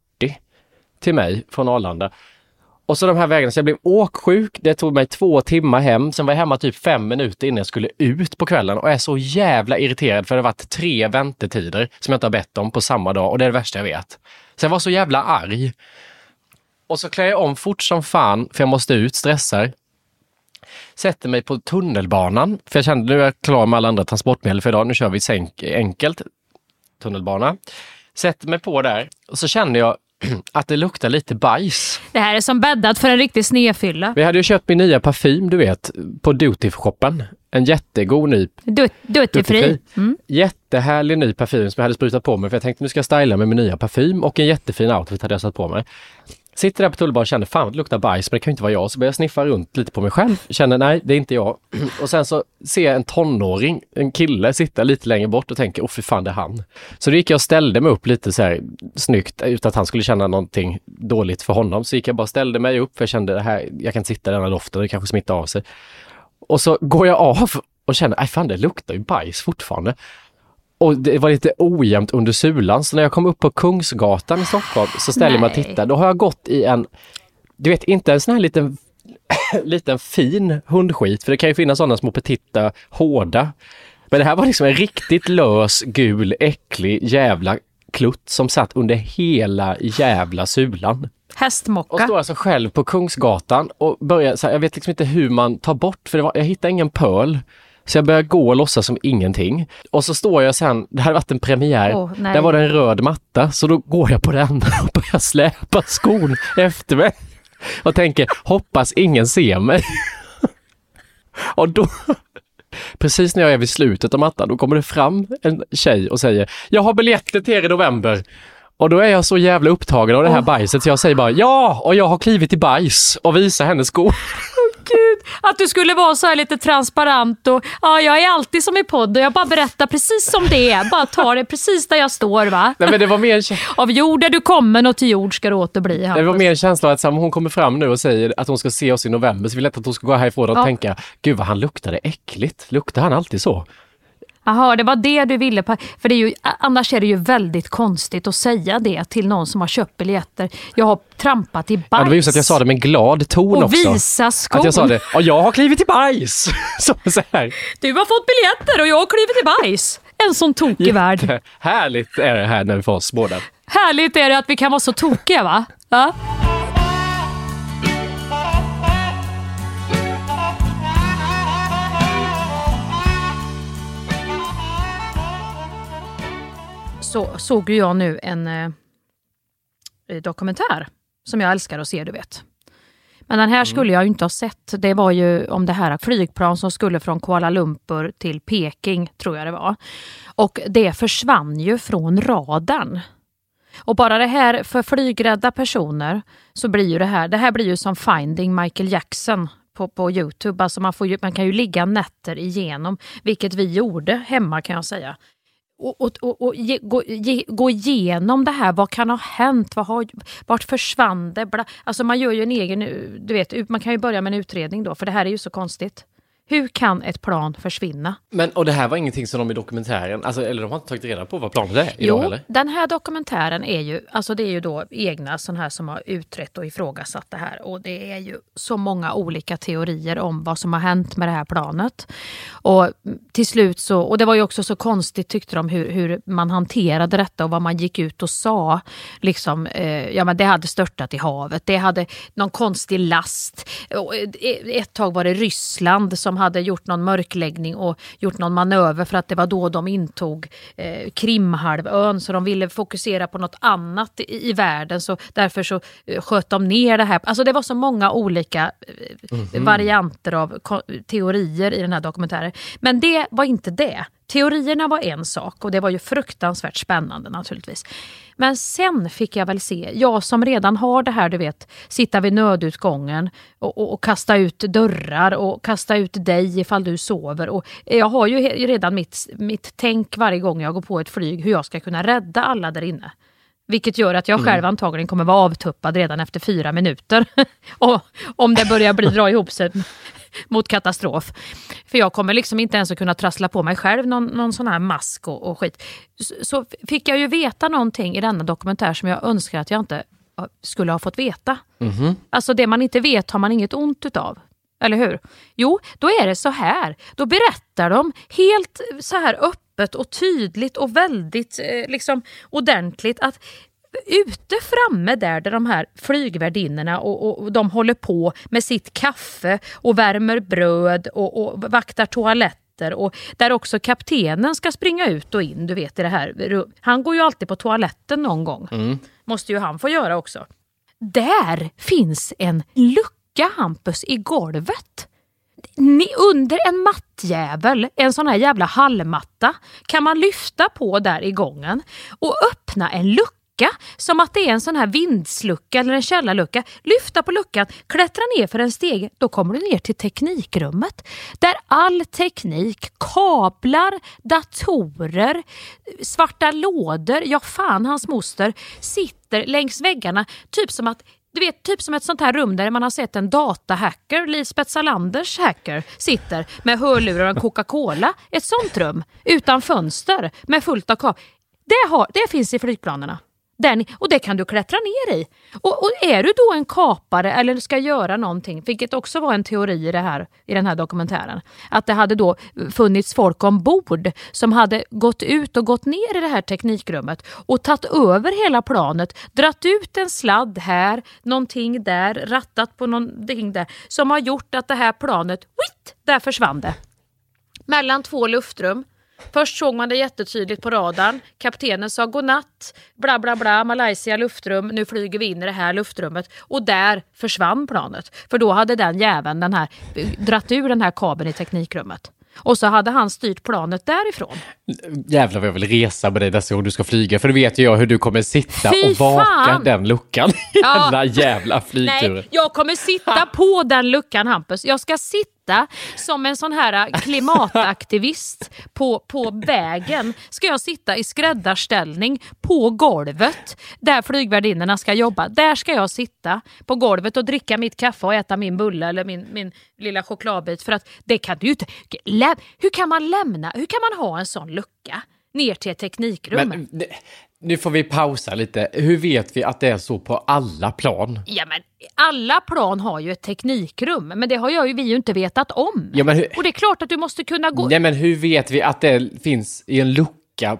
S2: till mig från Arlanda. Och så de här vägarna, så jag blev åksjuk. Det tog mig två timmar hem. Sen var jag hemma typ fem minuter innan jag skulle ut på kvällen och är så jävla irriterad för det har varit tre väntetider som jag inte har bett om på samma dag och det är det värsta jag vet. Så jag var så jävla arg. Och så klär jag om fort som fan för jag måste ut, stressar. Sätter mig på tunnelbanan för jag kände nu är jag klar med alla andra transportmedel för idag. Nu kör vi enkelt tunnelbana. Sätter mig på där och så känner jag att det luktar lite bajs.
S3: Det här är som bäddat för en riktig snefylla.
S2: Vi hade ju köpt min nya parfym, du vet, på Duty-shoppen. En jättegod ny
S3: Dut- Duty-fri. Mm.
S2: Jättehärlig ny parfym som jag hade sprutat på mig för jag tänkte nu ska jag styla med min nya parfym och en jättefin outfit hade jag satt på mig. Sitter där på tullbanan och känner fan det luktar bajs men det kan ju inte vara jag. Så börjar jag sniffa runt lite på mig själv. Känner nej det är inte jag. Och sen så ser jag en tonåring, en kille sitta lite längre bort och tänker åh fy fan det är han. Så då gick jag och ställde mig upp lite så här snyggt utan att han skulle känna någonting dåligt för honom. Så gick jag bara och ställde mig upp för jag kände det här, jag kan inte sitta i denna doften, det kanske smittar av sig. Och så går jag av och känner, nej fan det luktar ju bajs fortfarande. Och det var lite ojämnt under sulan, så när jag kom upp på Kungsgatan i Stockholm så ställer jag mig och tittar. Då har jag gått i en, du vet inte en sån här liten, liten fin hundskit, för det kan ju finnas sådana små petita, hårda. Men det här var liksom en riktigt lös, gul, äcklig jävla klutt som satt under hela jävla sulan. Och
S3: Hästmocka.
S2: står alltså själv på Kungsgatan och börjar, så här, jag vet liksom inte hur man tar bort, för var, jag hittar ingen pöl. Så jag börjar gå och låtsas som ingenting. Och så står jag sen, det hade varit en premiär,
S3: nej.
S2: där var det en röd matta, så då går jag på den och börjar släpa skon efter mig. Och tänker, hoppas ingen ser mig. Och då, precis när jag är vid slutet av mattan, då kommer det fram en tjej och säger, jag har biljetter till er i november. Och då är jag så jävla upptagen av det här bajset så jag säger bara ja, och jag har klivit i bajs och visar henne skor.
S3: Gud, att du skulle vara så här lite transparent och ja, jag är alltid som i podd och jag bara berättar precis som det är. Bara tar det precis där jag står va.
S2: Nej men det var mer
S3: Av jord är du kommen och till jord ska du åter bli.
S2: det var
S3: Hampus.
S2: mer en känsla av att om hon kommer fram nu och säger att hon ska se oss i november så jag inte att hon ska gå härifrån och
S3: Ja.
S2: tänka, gud vad han luktade äckligt. Luktar han alltid så?
S3: Jaha, det var det du ville. För det är ju, annars är det ju väldigt konstigt att säga det till någon som har köpt biljetter. Jag har trampat i bajs.
S2: Ja, det var just att jag sa det med glad ton
S3: Och
S2: också.
S3: visa skon.
S2: Att jag sa det, och jag har klivit i bajs! Så, så här.
S3: Du har fått biljetter och jag har klivit i bajs. En sån tokig värld.
S2: Härligt är det här när vi får oss båda.
S3: Härligt är det att vi kan vara så tokiga va? Ja. Så såg ju jag nu en eh, dokumentär som jag älskar att se, du vet. Men den här skulle jag ju inte ha sett. Det var ju om det här flygplan som skulle från Kuala Lumpur till Peking, tror jag det var. Och det försvann ju från radarn. Och bara det här för flygrädda personer så blir ju det här, det här blir ju som Finding Michael Jackson på, på Youtube. Alltså man, får ju, man kan ju ligga nätter igenom, vilket vi gjorde hemma kan jag säga. Och, och, och, och ge, gå, ge, gå igenom det här, vad kan ha hänt, vad har, vart försvann det? Bla, alltså man gör ju en egen, du vet, man kan ju börja med en utredning då, för det här är ju så konstigt. Hur kan ett plan försvinna?
S2: Men, och det här var ingenting som de i dokumentären, alltså, eller de har inte tagit reda på vad planet är idag
S3: Jo,
S2: heller?
S3: den här dokumentären är ju, alltså det är ju då egna sådana här som har utrett och ifrågasatt det här. Och det är ju så många olika teorier om vad som har hänt med det här planet. Och till slut så, och det var ju också så konstigt tyckte de hur, hur man hanterade detta och vad man gick ut och sa. Liksom, eh, ja men det hade störtat i havet, det hade någon konstig last. Eh, ett tag var det Ryssland som hade gjort någon mörkläggning och gjort någon manöver för att det var då de intog eh, Krimhalvön så de ville fokusera på något annat i, i världen så därför så eh, sköt de ner det här. Alltså det var så många olika eh, varianter av teorier i den här dokumentären. Men det var inte det. Teorierna var en sak och det var ju fruktansvärt spännande naturligtvis. Men sen fick jag väl se, jag som redan har det här du vet, sitta vid nödutgången och, och, och kasta ut dörrar och kasta ut dig ifall du sover. Och jag har ju redan mitt, mitt tänk varje gång jag går på ett flyg hur jag ska kunna rädda alla där inne. Vilket gör att jag själv antagligen kommer vara avtuppad redan efter fyra minuter. och, om det börjar bli, dra ihop sig mot katastrof. För jag kommer liksom inte ens att kunna trassla på mig själv någon, någon sån här mask och, och skit. Så, så fick jag ju veta någonting i denna dokumentär som jag önskar att jag inte skulle ha fått veta. Alltså det man inte vet har man inget ont utav. Eller hur? Jo, då är det så här. Då berättar de helt så här öppet och tydligt och väldigt eh, liksom ordentligt att ute framme där, där de här flygvärdinnorna och, och, och de håller på med sitt kaffe och värmer bröd och, och vaktar toaletter och där också kaptenen ska springa ut och in. Du vet i det här. Han går ju alltid på toaletten någon gång. Måste ju han få göra också. Där finns en lucka Hampus i golvet. Ni, under en mattjävel, en sån här jävla hallmatta, kan man lyfta på där i gången och öppna en lucka som att det är en sån här vindslucka eller en källarlucka. Lyfta på luckan, klättra ner för en steg, då kommer du ner till teknikrummet. Där all teknik, kablar, datorer, svarta lådor, ja fan hans moster, sitter längs väggarna. Typ som att du vet, typ som ett sånt här rum där man har sett en datahacker, Lisbeth Salanders hacker, sitter med hörlurar och en Coca-Cola. Ett sånt rum, utan fönster, med fullt av kablar. Det, har, det finns i flygplanerna. Där ni, och det kan du klättra ner i. Och, och är du då en kapare eller ska göra någonting, vilket också var en teori i, det här, i den här dokumentären, att det hade då funnits folk ombord som hade gått ut och gått ner i det här teknikrummet och tagit över hela planet, dratt ut en sladd här, någonting där, rattat på någonting där, som har gjort att det här planet, witt, där försvann det mellan två luftrum. Först såg man det jättetydligt på radarn. Kaptenen sa godnatt, bla bla bla, Malaysia luftrum, nu flyger vi in i det här luftrummet. Och där försvann planet. För då hade den jäveln den här, dratt ur den här kabeln i teknikrummet. Och så hade han styrt planet därifrån.
S2: Jävlar vad jag vill resa med dig nästa gång du ska flyga. För då vet jag hur du kommer sitta
S3: Fy
S2: och vaka
S3: fan!
S2: den luckan
S3: Ja.
S2: den där jävla flygturen.
S3: Nej, jag kommer sitta på den luckan Hampus. Jag ska sitta som en sån här äh, klimataktivist på, på vägen. Ska jag sitta i skräddarställning på golvet där flygvärdinnorna ska jobba. Där ska jag sitta på golvet och dricka mitt kaffe och äta min bulle eller min, min lilla chokladbit. För att det kan du ju inte... Hur kan man lämna, hur kan man ha en sån lucka ner till ett teknikrum?
S2: Men det- nu får vi pausa lite. Hur vet vi att det är så på alla plan?
S3: Ja men alla plan har ju ett teknikrum, men det har jag ju, vi ju inte vetat om.
S2: Ja, men hur-
S3: Och det är klart att du måste kunna gå...
S2: Nej, men hur vet vi att det finns i en lucka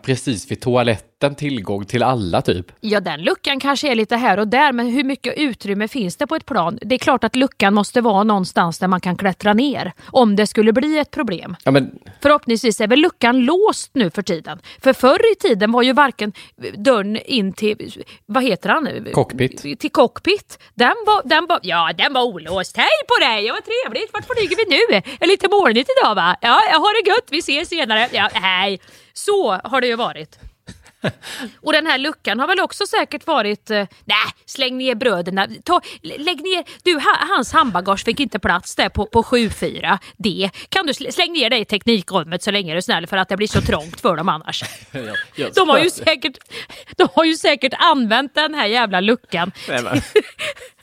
S2: precis vid toaletten tillgång till alla typ?
S3: Ja, den luckan kanske är lite här och där, men hur mycket utrymme finns det på ett plan? Det är klart att luckan måste vara någonstans där man kan klättra ner, om det skulle bli ett problem.
S2: Ja, men
S3: Förhoppningsvis är väl luckan låst nu för tiden. För förr i tiden var ju varken dörren in till, vad heter han nu?
S2: Cockpit.
S3: Till cockpit. Den var, den var, ja den var olåst. Hej på dig, ja, vad trevligt. Vart flyger vi nu? Är lite molnigt idag va? Ja, jag har det gött, vi ses senare. Ja, hej. Så har det ju varit. Och den här luckan har väl också säkert varit, eh, nej släng ner bröderna, Ta, lägg ner, du ha, hans handbagage fick inte plats där på, på 7-4. Det kan du sl- släng ner det i teknikrummet så länge du är snäll för att det blir så trångt för dem annars. De har ju säkert, de har ju säkert använt den här jävla luckan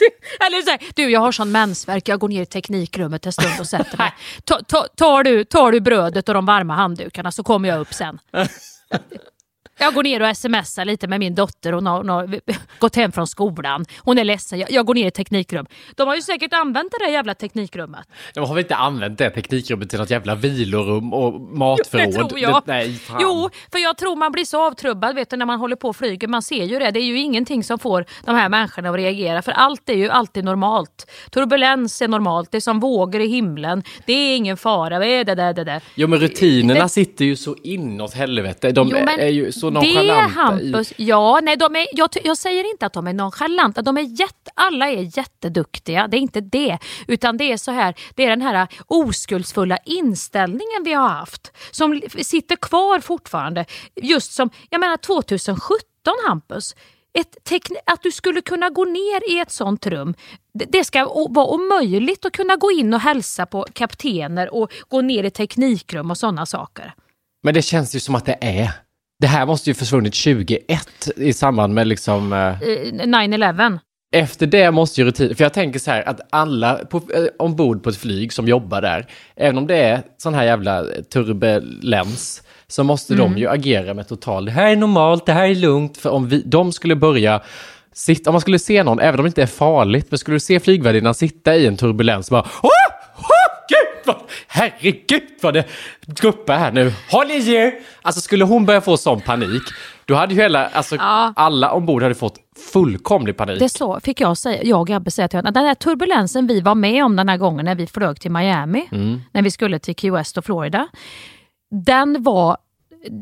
S3: eller så här, du jag har sån mensvärk, jag går ner i teknikrummet en stund och sätter mig. Ta, ta, tar, du, tar du brödet och de varma handdukarna så kommer jag upp sen. Jag går ner och smsar lite med min dotter. Hon har, hon har gått hem från skolan. Hon är ledsen. Jag, jag går ner i teknikrum. De har ju säkert använt det där jävla teknikrummet.
S2: de har väl inte använt det teknikrummet till något jävla vilorum och matförråd?
S3: Det tror jag.
S2: Det, nej, fan.
S3: Jo, för jag tror man blir så avtrubbad vet du, när man håller på och flyger. Man ser ju det. Det är ju ingenting som får de här människorna att reagera. För allt är ju alltid normalt. Turbulens är normalt. Det är som vågor i himlen. Det är ingen fara. Det, det, det, det.
S2: Jo, men rutinerna
S3: Det-
S2: sitter ju så inåt helvete. De
S3: Jo, men
S2: är ju så
S3: det
S2: nonchalanta.
S3: Hampus, ja, nej, de är, jag, jag säger inte att de är nonchalanta. De är jätte, alla är jätteduktiga, det är inte det. Utan det är så här, det är den här oskuldsfulla inställningen vi har haft. Som sitter kvar fortfarande. Just som, jag menar 2017 Hampus. Ett tekn- att du skulle kunna gå ner i ett sånt rum. Det, det ska vara omöjligt att kunna gå in och hälsa på kaptener och gå ner i teknikrum och sådana saker.
S2: Men det känns ju som att det är. Det här måste ju försvunnit 2001 i samband med liksom... Eh,
S3: Eh, 9-11.
S2: efter det måste ju rutin... För jag tänker så här att alla på, eh, ombord på ett flyg som jobbar där, även om det är sån här jävla turbulens, så måste
S3: Mm.
S2: de ju agera med total... Det här är normalt, det här är lugnt. För om vi, de skulle börja... Sitta, om man skulle se någon, även om det inte är farligt, men skulle du se flygvärdinnan sitta i en turbulens bara Åh! Åh! Gud! Vad? Herregud vad det guppar här nu. Håll i er! Alltså skulle hon börja få sån panik, då hade ju hela, alltså
S3: Ja.
S2: alla ombord hade fått fullkomlig panik.
S3: Det så fick jag, säga, jag och Gabbe säga till henne. Den där turbulensen vi var med om den här gången när vi flög till Miami,
S2: Mm.
S3: när vi skulle till Key West och Florida. Den var,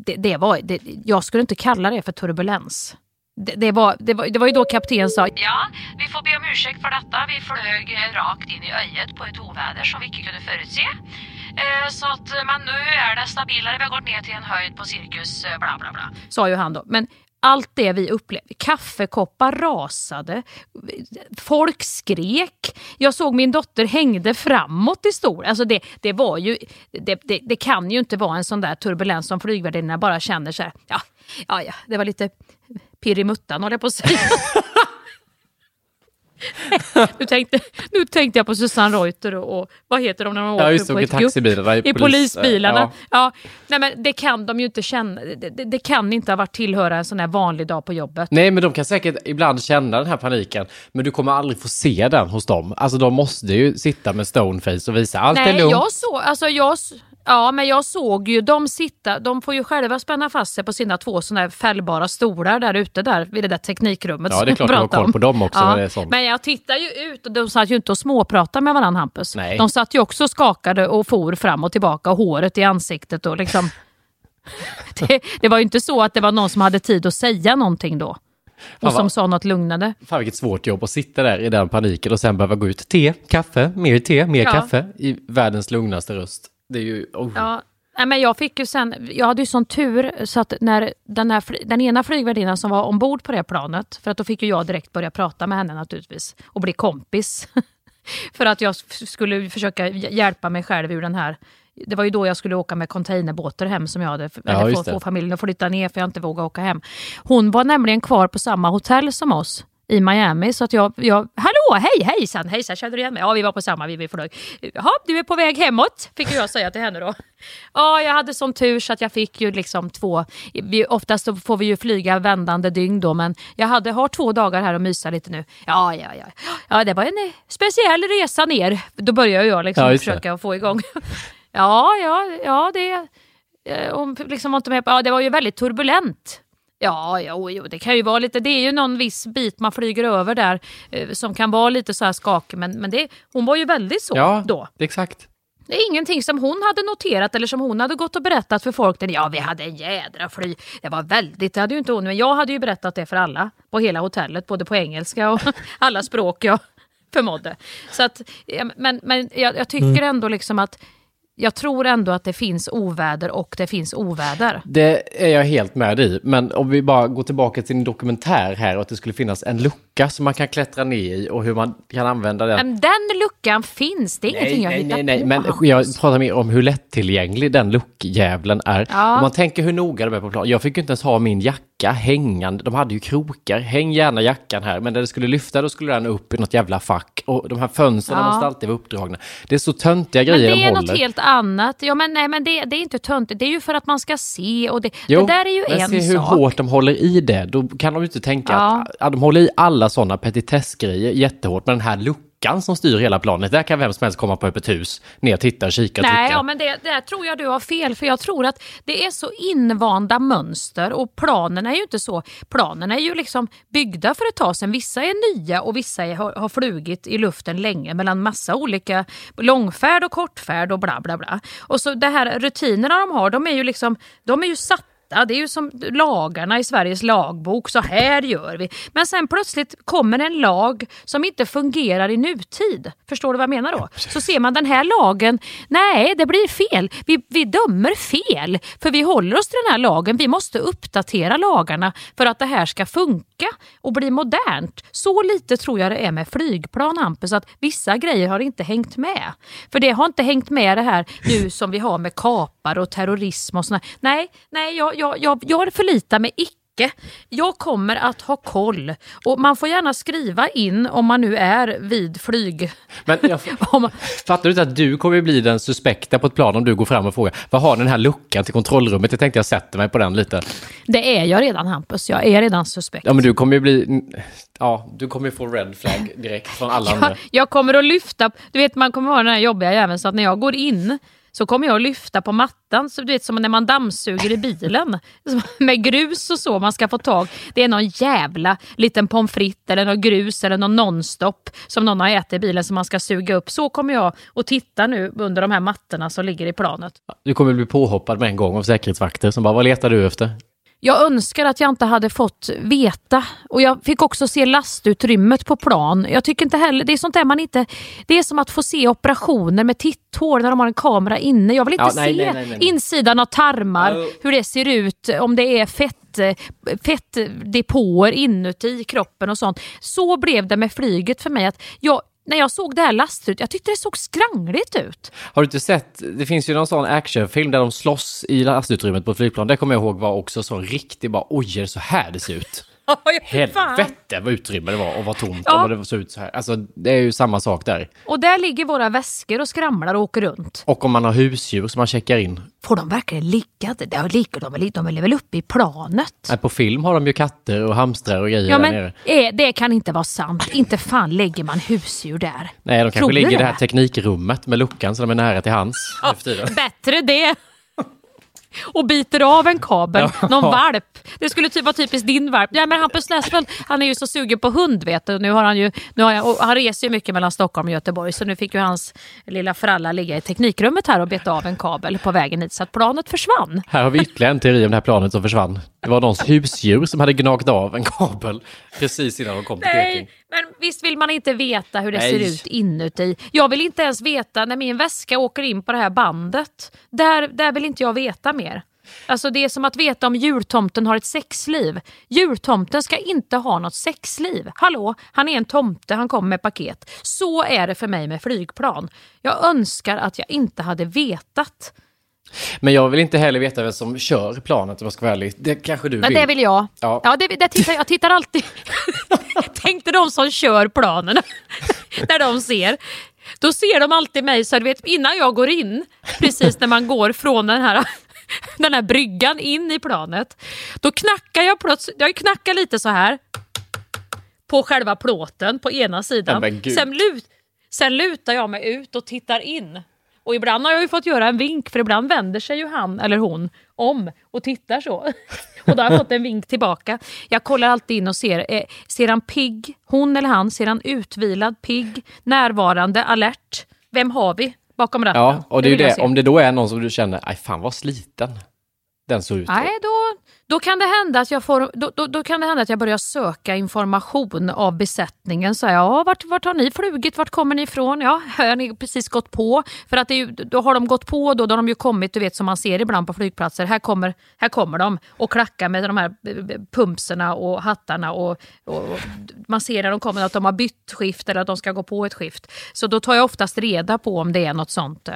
S3: det, det var det, jag skulle inte kalla det för turbulens. Det, det, var, det, var, det var ju då kapten sa Ja, vi får be om ursäkt för detta. Vi flög eh, rakt in i öjet på ett oväder som vi inte kunde förutse. Eh, Så att, men nu är det stabilare. Vi har gått ner till en höjd på cirkus eh, bla bla bla. Sa ju han då. Men allt det vi upplevde, kaffekoppar rasade, folk skrek. Jag såg min dotter hängde framåt i stol. Alltså det, det var ju, det, det, det kan ju inte vara en sån där turbulens som flygvärdinnorna bara känner så här, ja, ja, ja, det var lite pirr i muttan håller jag på att säga. nu, tänkte, nu tänkte jag på Susanne Reuter och, och vad heter de när de
S2: Ja,
S3: åker
S2: just det,
S3: på ett gupp?
S2: taxibilarna, i polis-
S3: polisbilarna.
S2: ja.
S3: Ja. Nej, men det kan de ju inte känna. Det, det, kan inte ha varit tillhöra en sån här vanlig dag på jobbet.
S2: Nej, men de kan säkert ibland känna den här paniken, men du kommer aldrig få se den hos dem. Alltså de måste ju sitta med stoneface och visa allt är
S3: Nej,
S2: lugnt.
S3: jag såg, alltså jag, ja, men jag såg ju dem sitta, de får ju själva spänna fast sig på sina två såna här fällbara stolar där ute där vid det där teknikrummet
S2: Ja,
S3: som
S2: det är klart du har koll på dem också, när det är sånt.
S3: Men jag tittar ju ut och de satt ju inte och småpratade med varandra Hampus.
S2: Nej.
S3: De satt ju också skakade och for fram och tillbaka och håret i ansiktet och liksom det, det var ju inte så att det var någon som hade tid att säga någonting då. Och som sa något lugnande.
S2: Fan vilket svårt jobb att sitta där i den paniken och sen behöva gå ut. Te, kaffe, mer te, mer
S3: Ja.
S2: kaffe i världens lugnaste röst. Det är ju... Oh.
S3: Ja, nej, men jag fick ju sen, jag hade ju sån tur så att när den, här, den ena flygvärdinnan som var ombord på det planet, för att då fick ju jag direkt börja prata med henne naturligtvis och bli kompis. för att jag skulle försöka hj- hjälpa mig själv ur den här det var ju då jag skulle åka med containerbåtar hem som jag hade,
S2: Ja,
S3: eller få, få familjen att flytta ner för jag inte vågade åka hem. Hon var nämligen kvar på samma hotell som oss i Miami. Så att jag, jag hallå, hej, hejsan, hejsan, känner du igen mig? Ja, vi var på samma, vi, vi flög. Jaha, du är på väg hemåt, fick jag säga till henne då. Ja, jag hade sån tur så att jag fick ju liksom två, vi, oftast så får vi ju flyga vändande dygn då, men jag hade, har två dagar här och mysa lite nu. Ja, ja, ja. Ja, det var en eh, speciell resa ner. Då börjar jag liksom
S2: Ja,
S3: försöka få igång. ja, ja, ja, det, eh, hon liksom var inte med på, ja, det var ju väldigt turbulent. Ja, jo, jo, det kan ju vara lite, det är ju någon viss bit man flyger över där eh, som kan vara lite så här skakig, men, men det, hon var ju väldigt så
S2: Ja,
S3: då.
S2: exakt.
S3: Det är ingenting som hon hade noterat eller som hon hade gått och berättat för folk. Ja, vi hade en jädra fly. Det var väldigt, det hade ju inte hon, men jag hade ju berättat det för alla på hela hotellet, både på engelska och alla språk jag förmådde. Så att, men men jag, jag tycker ändå liksom att jag tror ändå att det finns oväder och det finns oväder.
S2: Det är jag helt med i. Men om vi bara går tillbaka till din dokumentär här och att det skulle finnas en lucka som man kan klättra ner i och hur man kan använda den.
S3: Men den luckan finns, det är ingenting jag
S2: nej,
S3: hittar
S2: nej, nej.
S3: på.
S2: Men jag pratar mer om hur lättillgänglig den luckjävlen är.
S3: Ja.
S2: Om man tänker hur noga de är på plan. Jag fick ju inte ens ha min jacka hängande. De hade ju krokar. Häng gärna jackan här. Men när det skulle lyfta då skulle den upp i något jävla fack. Och de här fönstren
S3: Ja.
S2: måste alltid vara uppdragna. Det är så töntiga
S3: Men
S2: grejer
S3: det
S2: de
S3: är
S2: håller.
S3: något helt annat. Ja, men nej, men det, det är inte töntigt. Det är ju för att man ska se och det,
S2: Jo,
S3: det där är ju
S2: men
S3: en
S2: se hur
S3: sak.
S2: hårt de håller i det. Då kan de ju inte tänka
S3: Ja.
S2: att ja, de håller i alla sådana petitessgrejer jättehårt. Men den här luckan som styr hela planet, där kan vem som helst komma på öppet hus, ner, titta, kika,
S3: Nej,
S2: tycka.
S3: ja, men det, där tror jag du har fel. För jag tror att det är så invanda mönster och planen är ju inte så. Planen är ju liksom byggda för ett tag sedan. Vissa är nya och vissa är, har, har flugit i luften länge mellan massa olika långfärd och kortfärd och bla bla bla. Och så det här rutinerna de har, de är ju liksom, de är ju satta det är ju som lagarna i Sveriges lagbok, så här gör vi. Men sen plötsligt kommer en lag som inte fungerar i nutid. Förstår du vad jag menar då? Så ser man den här lagen, nej det blir fel. Vi, vi dömer fel, för vi håller oss till den här lagen. Vi måste uppdatera lagarna för att det här ska funka och bli modernt. Så lite tror jag det är med flygplan Hampus, att vissa grejer har inte hängt med. För det har inte hängt med det här nu som vi har med kapar och terrorism och såna. Nej, nej jag, jag, jag, jag förlitar mig icke. Jag kommer att ha koll. Och man får gärna skriva in om man nu är vid flyg.
S2: Men jag, fattar du inte att du kommer bli den suspekta på ett plan om du går fram och frågar vad har den här luckan till kontrollrummet? Jag tänkte jag sätter mig på den lite.
S3: det är jag redan Hampus, jag är redan suspekt.
S2: Ja men du kommer ju bli, ja du kommer ju få red flag direkt från alla andra.
S3: Jag, jag kommer att lyfta, du vet man kommer ha den här jobbiga jäveln så att när jag går in så kommer jag att lyfta på mattan, så du vet som när man dammsuger i bilen. med grus och så man ska få tag. Det är någon jävla liten pommes frites eller någon grus eller någon nonstop som någon har ätit i bilen som man ska suga upp. Så kommer jag att titta nu under de här mattorna som ligger i planet.
S2: Du kommer bli påhoppad med en gång av säkerhetsvakter som bara, vad letar du efter?
S3: Jag önskar att jag inte hade fått veta. Och jag fick också se lastutrymmet på plan. Jag tycker inte heller, det är sånt där man inte... Det är som att få se operationer med titthår när de har en kamera inne. Jag vill inte
S2: Ja,
S3: se
S2: nej, nej, nej.
S3: insidan av tarmar, hur det ser ut, om det är fett, fettdepåer inuti kroppen och sånt. Så blev det med flyget för mig. att jag när jag såg det här lastrummet, jag tyckte det såg skrangligt ut.
S2: Har du inte sett, det finns ju någon sån actionfilm där de slåss i lastutrymmet på ett flygplan. Det kommer jag ihåg var också så riktigt bara, oj är det så här det ser ut? Helvete vad utrymme det var och vad tomt
S3: Ja.
S2: och vad det såg ut så här. Alltså det är ju samma sak där.
S3: Och där ligger våra väskor och skramlar och åker runt.
S2: Och om man har husdjur som man checkar in.
S3: Får de verkligen ligga? Där ligger de väl, de är väl uppe i planet?
S2: Nej, på film har de ju katter och hamstrar och grejer
S3: Ja,
S2: där
S3: men
S2: nere.
S3: eh, det kan inte vara sant. Inte fan lägger man husdjur där.
S2: Nej, de kanske
S3: Tror
S2: ligger i det här teknikrummet med luckan så de är nära till för tiden.
S3: Bättre det. Och biter av en kabel, någon valp. Det skulle typ vara typiskt din valp. Ja, men Hampus Näsfeldt, han är ju så sugen på hund vet du. Nu har han ju, nu har jag, han reser ju mycket mellan Stockholm och Göteborg så nu fick ju hans lilla fralla ligga i teknikrummet här och beta av en kabel på vägen hit så att planet försvann.
S2: Här har vi ytterligare en teori om det här planet som försvann. Det var någons husdjur som hade gnagt av en kabel precis innan de kom till Peking.
S3: Men visst vill man inte veta hur det
S2: Nej.
S3: ser ut inuti. Jag vill inte ens veta när min väska åker in på det här bandet. Där, där vill inte jag veta mer. Alltså det är som att veta om jultomten har ett sexliv. Jultomten ska inte ha något sexliv. Hallå, han är en tomte, han kommer med paket. Så är det för mig med flygplan. Jag önskar att jag inte hade vetat.
S2: Men jag vill inte heller veta vem som kör planet om jag ska vara ärlig. Det kanske du
S3: Men
S2: vill.
S3: det vill jag.
S2: Ja.
S3: Ja, det, det tittar, jag tittar alltid. Tänkte de som kör planen när de ser. Då ser de alltid mig så vet innan jag går in, precis när man går från den här, den här bryggan in i planet. Då knackar jag plötsligt, jag knackar lite så här på själva plåten på ena sidan.
S2: Ja,
S3: sen, lut, sen lutar jag mig ut och tittar in. Och ibland har jag ju fått göra en vink för ibland vänder sig ju han eller hon om och tittar så. Och då har jag fått en vink tillbaka. Jag kollar alltid in och ser, eh, ser han pigg, hon eller han, ser han utvilad, pigg, närvarande, alert? Vem har vi bakom ratten?
S2: Ja, och det är det. Om det då är någon som du känner, aj fan vad sliten den såg ut.
S3: Nej, då, då, kan det hända att jag får, då, då, då kan det hända att jag börjar söka information av besättningen. Så här, ja, vart, vart har ni flugit? Vart kommer ni ifrån? Ja, har ni precis gått på? För att det är ju, då har de gått på, då, då har de ju kommit, du vet som man ser ibland på flygplatser. Här kommer, här kommer de och klackar med de här pumpserna och hattarna. Och, och, och man ser när de kommer att de har bytt skift eller att de ska gå på ett skift. Så då tar jag oftast reda på om det är något sånt.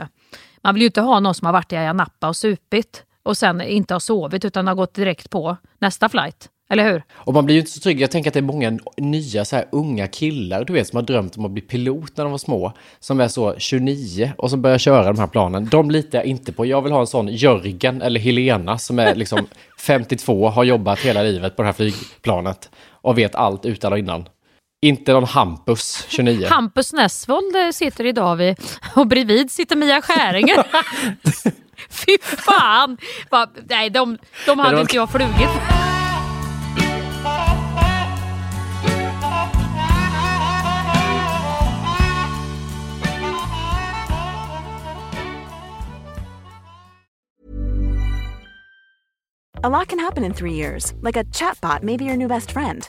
S3: Man vill ju inte ha någon som har varit i Ayia Napa och supit och sen inte har sovit utan har gått direkt på nästa flight. Eller hur?
S2: Och man blir ju inte så trygg. Jag tänker att det är många nya så här unga killar, du vet, som har drömt om att bli pilot när de var små. Som är så 29 och som börjar köra de här planen. De litar jag inte på. Jag vill ha en sån Jörgen eller Helena som är liksom 52, har jobbat hela livet på det här flygplanet. Och vet allt utan och innan. Inte någon Hampus 29.
S3: Hampus Nessvold eh, sitter idag vid, och bredvid sitter Mia Skäringer. Fy fan! Va, nej, de, de er hade
S2: var-
S3: inte jag flugit.
S6: A lot can happen in three years, like a chatbot may be your new best friend.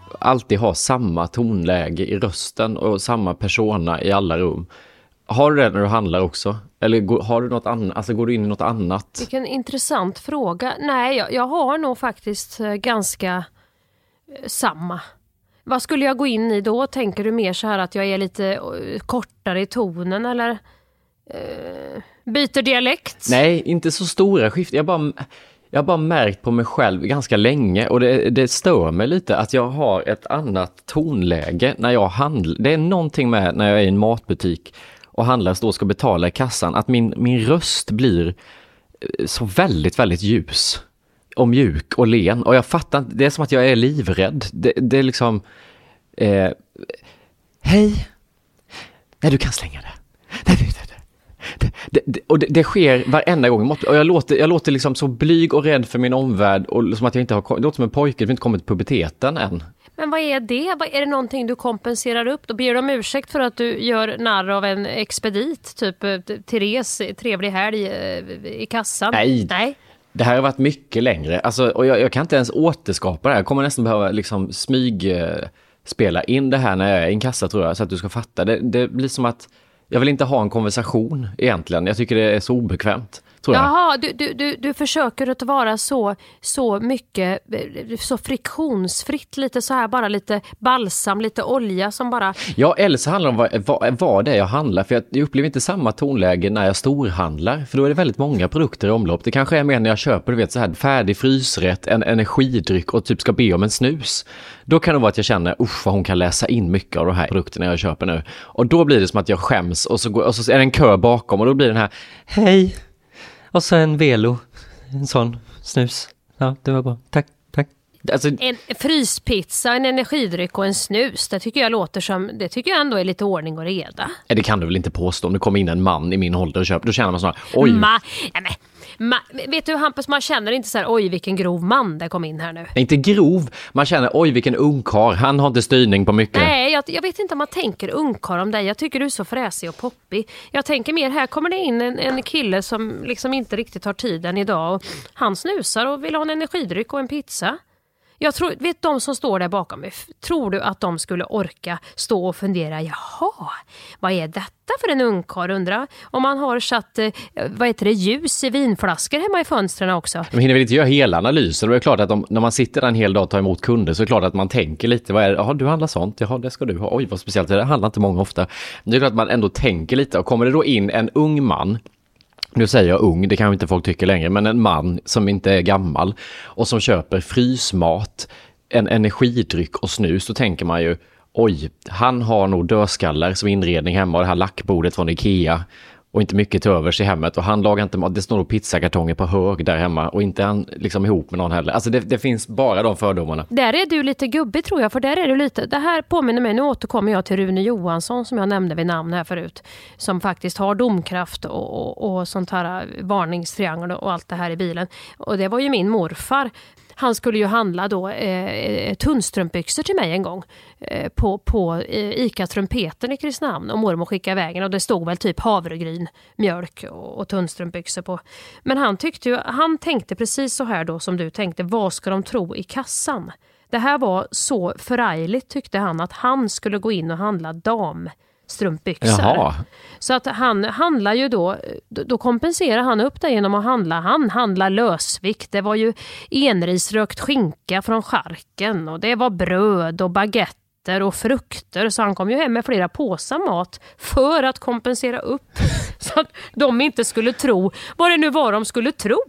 S2: alltid har samma tonläge i rösten och samma persona i alla rum. Har du det när du handlar också? Eller har du något annat, alltså går du in i något annat?
S9: Vilken intressant fråga. Nej, jag, jag har nog faktiskt eh, ganska eh, samma. Vad skulle jag gå in i då? Tänker du mer så här att jag är lite eh, kortare i tonen eller eh, byter dialekt?
S2: Nej, inte så stora skiften. Jag bara jag har bara märkt på mig själv ganska länge och det, det stör mig lite att jag har ett annat tonläge när jag handlar. Det är någonting med när jag är i en matbutik och handlar och ska betala i kassan, att min, min röst blir eh, så väldigt, väldigt ljus och mjuk och len. Och jag fattar inte, det är som att jag är livrädd. Det, det är liksom... Eh, Hej! Nej, du kan slänga det. Nej, nej, nej. Det, det, och det, det sker varenda gång. Och jag låter, jag låter liksom så blyg och rädd för min omvärld och som att jag inte har, det låter som en pojke som inte kommit till puberteten än.
S3: Men vad är det? Vad, är det någonting du kompenserar upp? Då ber de om ursäkt för att du gör narr av en expedit, typ eh, Therese, trevlig helg eh, i kassan?
S2: Nej.
S3: Nej.
S2: Det här har varit mycket längre, alltså, och jag, jag kan inte ens återskapa det här. Jag kommer nästan behöva liksom smyg eh, spela in det här när jag är i en kassa tror jag, så att du ska fatta. Det, det blir som att jag vill inte ha en konversation egentligen. Jag tycker det är så obekvämt. Tror jag.
S3: Jaha, du, du, du, du försöker att vara så, så mycket, så friktionsfritt, lite så här bara lite balsam, lite olja som bara...
S2: Ja, eller så handlar det om vad, vad, vad det är jag handlar, för jag, jag upplever inte samma tonläge när jag storhandlar, för då är det väldigt många produkter i omlopp. Det kanske är mer när jag köper, du vet, så här färdig frysrätt, en energidryck och typ ska be om en snus. Då kan det vara att jag känner, usch vad hon kan läsa in mycket av de här produkterna jag köper nu. Och då blir det som att jag skäms och så, går, och så är det en kö bakom och då blir den här, hej! Och så en Velo, en sån snus. Ja, det var bra. Tack. Alltså,
S3: En fryspizza, en energidryck och en snus, det tycker jag låter som, det tycker jag ändå är lite ordning och reda.
S2: nej, det kan du väl inte påstå om det kommer in en man i min ålder och köper, då känner man så här, oj.
S3: Ma, nej, men, ma, vet du Hampus, man känner inte så här, oj vilken grov man det kom in här nu.
S2: Inte grov, man känner oj vilken ungkarl, han har inte styrning på mycket.
S3: Nej, jag, jag vet inte om man tänker ungkarl om dig. Jag tycker du är så fräsig och poppig. Jag tänker mer, här kommer det in en, en kille som liksom inte riktigt har tiden idag. Och han snusar och vill ha en energidryck och en pizza. Jag tror, vet de som står där bakom mig, tror du att de skulle orka stå och fundera, jaha, vad är detta för en ungkarl undrar? Om man har satt, eh, vad heter det, ljus i vinflaskor hemma i fönstren också.
S2: De hinner väl inte göra hela analysen det är klart att de, när man sitter där en hel dag och tar emot kunder så är det klart att man tänker lite, vad är det? Jaha, du handlar sånt, jaha, det ska du ha, oj vad speciellt, det handlar inte många ofta. Det är klart att man ändå tänker lite och kommer det då in en ung man nu säger jag ung, det kanske inte folk tycker längre, men en man som inte är gammal och som köper frysmat, en energidryck och snus, då tänker man ju oj, han har nog dödskallar som inredning hemma och det här lackbordet från Ikea och inte mycket till övers i hemmet och han lagar inte mat, det står nog pizzakartonger på hög där hemma och inte han liksom ihop med någon heller. Alltså det, det finns bara de fördomarna.
S3: Där är du lite gubbig tror jag, för där är du lite, det här påminner mig, nu återkommer jag till Rune Johansson som jag nämnde vid namn här förut, som faktiskt har domkraft och, och, och sånt här eh, varningstriangel och allt det här i bilen. Och det var ju min morfar. Han skulle ju handla då eh, eh tunnstrumpbyxor till mig en gång eh, på, på eh, ICA Trumpeten i Kristinehamn och mormor skickade iväg en och det stod väl typ havregryn, mjölk och, och tunnstrumpbyxor på. Men han tyckte ju, han tänkte precis så här då som du tänkte, vad ska de tro i kassan? Det här var så förargligt tyckte han att han skulle gå in och handla dam damstrumpbyxor.
S2: Jaha.
S3: Så att han handlar ju då, då kompenserar han upp det genom att handla, han handlar lösvikt. Det var ju enrisrökt skinka från charken och det var bröd och baguetter och frukter så han kom ju hem med flera påsar mat för att kompensera upp så att de inte skulle tro, vad det nu var de skulle tro,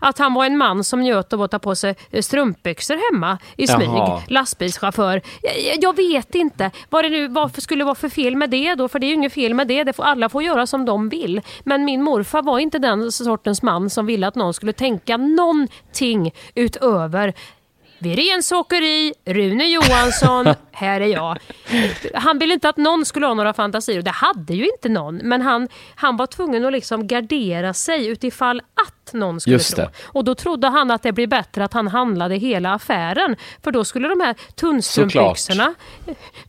S3: att han var en man som njöt av att ta på sig strumpbyxor hemma i smyg,
S2: Jaha.
S3: lastbilschaufför. Jag, jag vet inte vad det nu varför skulle vara för fel med det då, för det är ju inget fel med det, det får, alla får göra som de vill. Men min morfar var inte den sortens man som ville att någon skulle tänka någonting utöver vid Rensåkeri, Rune Johansson, här är jag. Han ville inte att någon skulle ha några fantasier och det hade ju inte någon. Men han, han var tvungen att liksom gardera sig utifall att någon skulle
S2: Just
S3: tro.
S2: det.
S3: Och då trodde han att det blir bättre att han handlade hela affären. För då skulle de här tunnstrumpbyxorna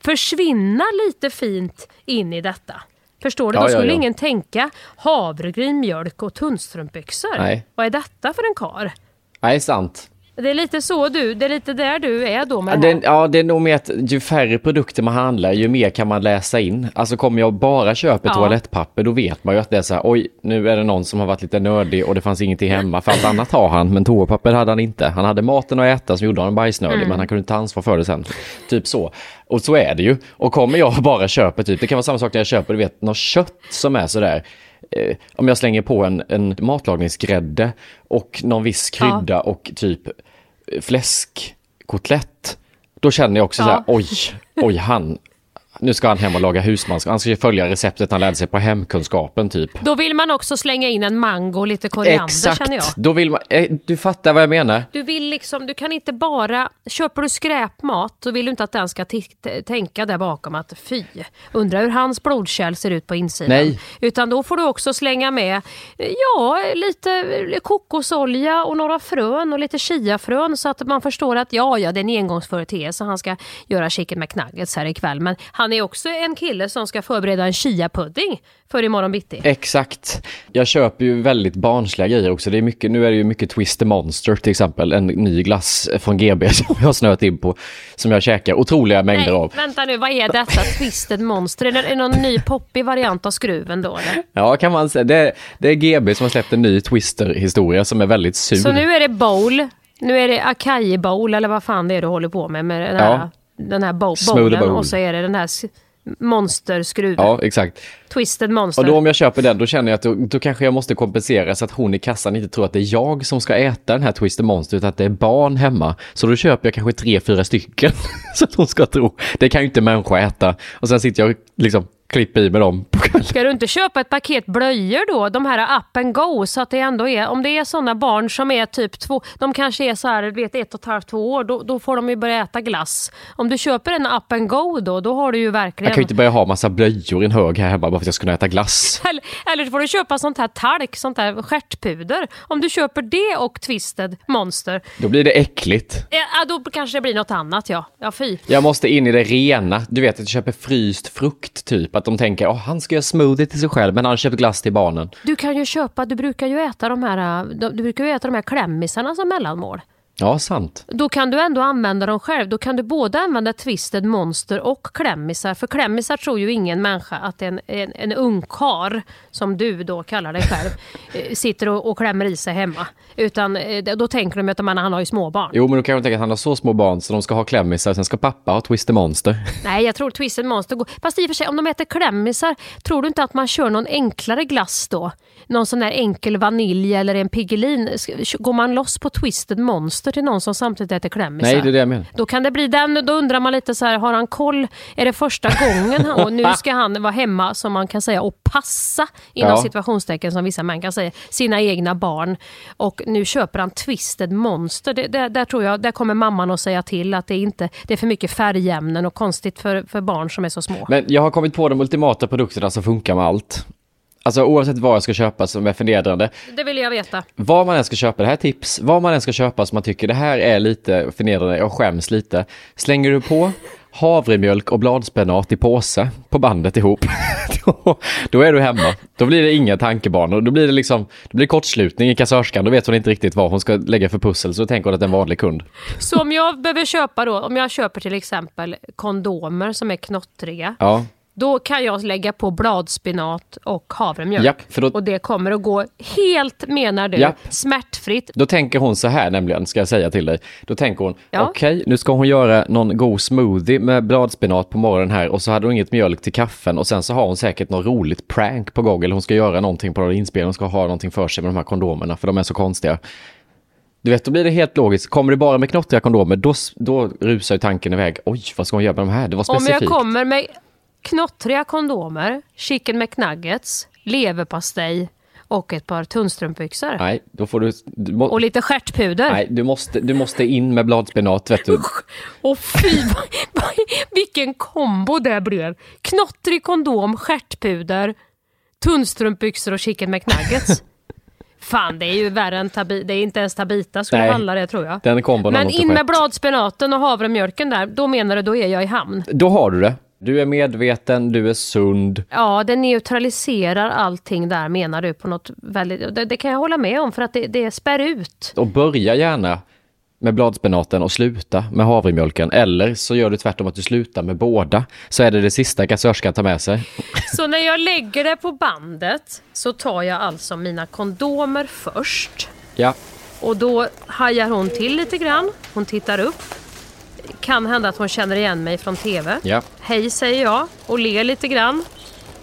S3: försvinna lite fint in i detta. Förstår du?
S2: Ja,
S3: då
S2: ja,
S3: skulle
S2: ja.
S3: ingen tänka havregryn, mjölk och tunnstrumpbyxor.
S2: Nej.
S3: Vad är detta för en kar?
S2: Nej, sant.
S3: Det är lite så du, det är lite där du är då med
S2: Ja,
S3: det här.
S2: ja, det är nog mer att ju färre produkter man handlar, ju mer kan man läsa in. Alltså kommer jag bara köpa
S3: Ja.
S2: toalettpapper, då vet man ju att det är så här, oj, nu är det någon som har varit lite nördig och det fanns ingenting hemma. För allt annat har han, men toapapper hade han inte. Han hade maten att äta som gjorde honom bajsnödig,
S3: Mm.
S2: men han kunde inte ta ansvar för det sen. Typ så. Och så är det ju. Och kommer jag bara köper typ, det kan vara samma sak när jag köper, du vet, något kött som är sådär eh, om jag slänger på en, en matlagningsgrädde och någon viss krydda och typ fläskkotlett. Då känner jag också så här, oj, oj han, nu ska han hem och laga husmanskost. Han ska ju följa receptet han lärde sig på hemkunskapen typ.
S3: Då vill man också slänga in en mango och lite koriander känner jag.
S2: Då vill man, eh, du fattar vad jag menar.
S3: Du vill liksom, du kan inte bara, köper du skräpmat så vill du inte att den ska tänka där bakom att fy, undrar hur hans blodkärl ser ut på insidan.
S2: Nej.
S3: Utan då får du också slänga med, ja, lite kokosolja och några frön och lite chiafrön så att man förstår att ja, ja, det är en engångsföreteelse. Han ska göra chicken McNuggets här ikväll. Men han är också en kille som ska förbereda en chia-pudding för imorgon bitti.
S2: Exakt. Jag köper ju väldigt barnsliga grejer också. Det är mycket, nu är det ju mycket Twister Monster till exempel. En ny glass från GB som jag har snöat in på. Som jag käkar otroliga mängder
S3: Nej,
S2: av.
S3: vänta nu, vad är detta Twisted Monster? Är det, är någon ny poppig variant av skruven då? Eller?
S2: Ja, kan man säga. Det, det är GB som har släppt en ny Twister-historia som är väldigt sur.
S3: Så nu är det bowl, nu är det acai bowl eller vad fan det är du håller på med med den här,
S2: Ja.
S3: Den här bo- bowlen
S2: bowl.
S3: och så är det den här monsterskruven.
S2: Ja, exakt.
S3: Twisted Monster.
S2: Och då om jag köper den, då känner jag att då, då kanske jag måste kompensera så att hon i kassan inte tror att det är jag som ska äta den här Twister Monster, utan att det är barn hemma. Så då köper jag kanske tre, fyra stycken. så att hon ska tro, det kan ju inte människa äta. Och sen sitter jag liksom klipper i med dem på kvällen.
S3: Ska du inte köpa ett paket blöjor då? De här up and go så att det ändå är, om det är sådana barn som är typ två, de kanske är så här, vet ett och ett halvt, två år, då, då får de ju börja äta glass. Om du köper en up and go då, då har du ju verkligen
S2: Jag kan ju inte börja ha massa blöjor i en hög här hemma bara för att jag ska kunna äta glass.
S3: Eller, eller får du köpa sånt här talk, sånt här stjärtpuder. Om du köper det och Twisted Monster,
S2: Då blir det äckligt.
S3: ja, då kanske det blir något annat ja. Ja fy.
S2: Jag måste in i det rena. Du vet att jag köper fryst frukt typ. Att de tänker, oh, han ska göra smoothie till sig själv, men han köper glass till barnen.
S3: Du kan ju köpa, du brukar ju äta de här, du brukar ju äta de här klämmisarna som mellanmål.
S2: Ja, sant.
S3: Då kan du ändå använda dem själv. Då kan du både använda Twisted Monster och klämmisar. För klämmisar tror ju ingen människa att en, en, en ungkar, som du då kallar dig själv, eh, sitter och, och klämmer i sig hemma. Utan eh, då tänker de att man, han har ju småbarn.
S2: Jo, men då kan jag tänka att han har så små barn så de ska ha klämmisar, sen ska pappa ha Twister Monster.
S3: Nej, jag tror Twisted Monster går... Fast i och för sig, om de äter klämmisar, tror du inte att man kör någon enklare glass då? Någon sån där enkel vanilj eller en Piggelin. Går man loss på Twisted Monster till någon som samtidigt äter klämmisar?
S2: Nej, det är det jag menar.
S3: Då kan det bli den, då undrar man lite så här, har han koll? Är det första gången han, och nu ska han vara hemma som man kan säga och passa inom
S2: Ja.
S3: situationstecken som vissa män kan säga, sina egna barn. Och nu köper han Twisted Monster. Det, det, där tror jag, där kommer mamman att säga till att det är inte, det är för mycket färgämnen och konstigt för, för barn som är så små.
S2: Men jag har kommit på de ultimata produkterna som funkar med allt. Alltså oavsett vad jag ska köpa som är förnedrande.
S3: Det vill jag veta.
S2: Vad man än ska köpa, det här är tips, vad man än ska köpa som man tycker det här är lite förnedrande, jag skäms lite. Slänger du på havremjölk och bladspenat i påse på bandet ihop, då, då är du hemma. Då blir det inga tankebanor, då blir det liksom, då blir kortslutning i kassörskan, då vet hon inte riktigt vad hon ska lägga för pussel, så tänker hon att det är en vanlig kund.
S3: Så om jag behöver köpa då, om jag köper till exempel kondomer som är knottriga,
S2: Ja,
S3: Då kan jag lägga på bladspenat och havremjölk.
S2: Japp, för då-
S3: Och det kommer att gå helt, menar du,
S2: Japp.
S3: smärtfritt.
S2: Då tänker hon så här nämligen, ska jag säga till dig. Då tänker hon,
S3: Ja.
S2: okej, nu ska hon göra någon god smoothie med bladspenat på morgonen här och så hade hon inget mjölk till kaffen och sen så har hon säkert något roligt prank på Google. Hon ska göra någonting på någon inspelning, hon ska ha någonting för sig med de här kondomerna för de är så konstiga. Du vet, då blir det helt logiskt. Kommer det bara med knottriga kondomer, då, då rusar ju tanken iväg. Oj, vad ska hon göra med de här? Det var
S3: Om
S2: specifikt.
S3: jag kommer med knottriga kondomer, chicken McNuggets, leverpastej och ett par tunnstrumpbyxor.
S2: Nej, då får du... du må,
S3: Och lite stjärtpuder.
S2: nej, du måste, du måste in med bladspenat, vet du.
S3: Och fy, vilken kombo det blev. Knottrig kondom, stjärtpuder, tunnstrumpbyxor och chicken McNuggets. Fan, det är ju värre än tabi- Det är inte ens Tabita skulle
S2: Nej.
S3: handla det tror jag.
S2: Den kombon
S3: Men in med bladspenaten och havremjölken där, då menar du då är jag i hamn.
S2: Då har du det. Du är medveten, du är sund.
S3: Ja, det neutraliserar allting där menar du på något väldigt... Det, det kan jag hålla med om för att det, det spär ut.
S2: Och börja gärna med bladspenaten och sluta med havremjölken. Eller så gör du tvärtom att du slutar med båda. Så är det det sista kassörskan tar med sig.
S3: Så när jag lägger det på bandet så tar jag alltså mina kondomer först.
S2: Ja,
S3: Och då hajar hon till lite grann. Hon tittar upp. Kan hända att hon känner igen mig från TV.
S2: ja.
S3: Hej säger jag och ler lite grann.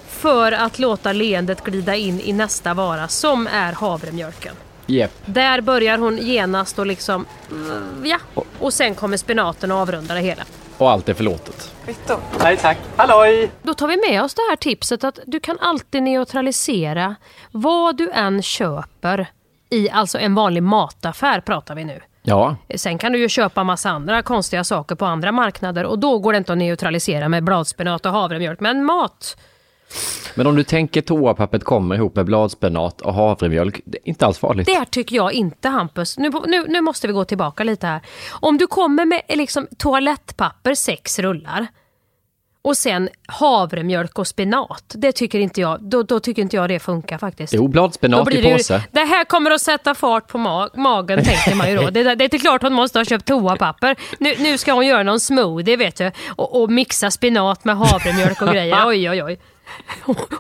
S3: för att låta leendet glida in i nästa vara som är havremjölken.
S2: Yep.
S3: Där börjar hon genast och liksom, mm, ja. Och sen kommer spenaten och avrundar det hela.
S2: Och allt är förlåtet.
S10: Kvitto.
S2: Nej tack. Halloj!
S3: Då tar vi med oss det här tipset att du kan alltid neutralisera vad du än köper i alltså en vanlig mataffär pratar vi nu.
S2: Ja,
S3: Sen kan du ju köpa massa andra konstiga saker på andra marknader och då går det inte att neutralisera med bladspenat och havremjölk. Men mat,
S2: men om du tänker toapappret kommer ihop med bladspenat och havremjölk, det är inte alls farligt.
S3: det tycker jag inte Hampus. Nu, nu, nu måste vi gå tillbaka lite här. Om du kommer med liksom, toalettpapper, sex rullar och sen havremjölk och spenat. Det tycker inte jag, då, då tycker inte jag det funkar faktiskt.
S2: Jo, bladspenat i
S3: det,
S2: påse.
S3: det här kommer att sätta fart på ma- magen tänker man ju då. Det, det är inte klart hon måste ha köpt toapapper. Nu, nu ska hon göra någon smoothie vet du och, och mixa spenat med havremjölk och grejer. Oj oj oj.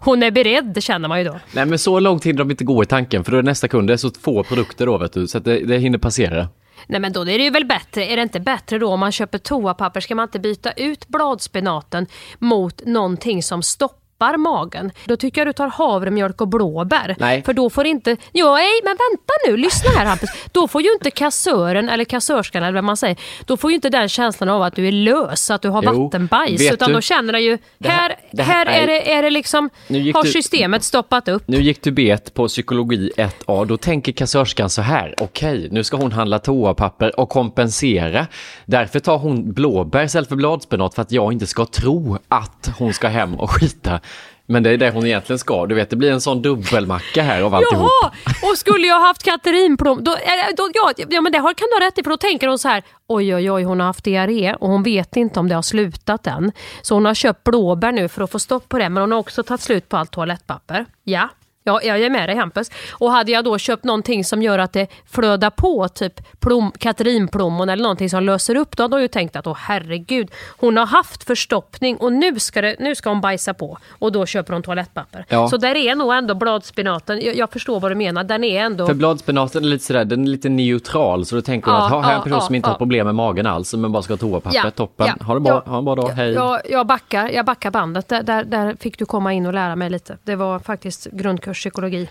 S3: Hon är beredd det känner man ju då.
S2: Nej men så långt hinner de inte gå i tanken för då är nästa kund, det är så få produkter då vet du, så det, det hinner passera.
S3: Nej men då är det ju väl bättre, är det inte bättre då? Om man köper toapapper, ska man inte byta ut bladspenaten mot någonting som stoppar magen? Då tycker jag du tar havremjölk och blåbär.
S2: Nej.
S3: För då får inte, ja nej men vänta nu, lyssna här Hampus. Då får ju inte kassören eller kassörskan eller vad man säger, då får ju inte den känslan av att du är lös, att du har
S2: Jo,
S3: vattenbajs. Utan
S2: du,
S3: då känner den ju,
S2: det här- det här
S3: här, är, det, är det liksom, har
S2: du-
S3: systemet stoppat upp.
S2: Nu gick du bet på psykologi 1A, då tänker kassörskan så här, okej, nu ska hon handla toapapper och kompensera. Därför tar hon blåbär istället för bladspenat för att jag inte ska tro att hon ska hem och skita. Men det är det hon egentligen ska. Du vet, det blir en sån dubbelmacka här av alltihop.
S3: Jaha! Och skulle jag haft Katerinplom, då, äh, då, ja, ja men det har, kan du ha rätt i för då tänker hon så här oj oj oj hon har haft diarré och hon vet inte om det har slutat än. Så hon har köpt blåbär nu för att få stopp på det men hon har också tagit slut på allt toalettpapper. Ja. Ja, jag är med dig Hampus. Och hade jag då köpt någonting som gör att det flödar på, typ plom, katrinplommon eller någonting som löser upp, då hade hon ju tänkt att åh herregud, hon har haft förstoppning och nu ska, det, nu ska hon bajsa på. Och då köper hon toalettpapper.
S2: Ja.
S3: Så där är nog ändå bladspinaten, jag, jag förstår vad du menar, den är ändå...
S2: För bladspenaten är lite sådär, den är lite neutral, så då tänker hon
S3: Ja,
S2: att ha, här är en person
S3: ja,
S2: som inte har problem med magen alls, men bara ska ha toapapper,
S3: Ja,
S2: toppen.
S3: ja,
S2: ha, det bra, ha en bra dag, hej.
S3: Jag, jag, backar, jag backar bandet. Där, där, där fick du komma in och lära mig lite. Det var faktiskt grundkurs psykologi.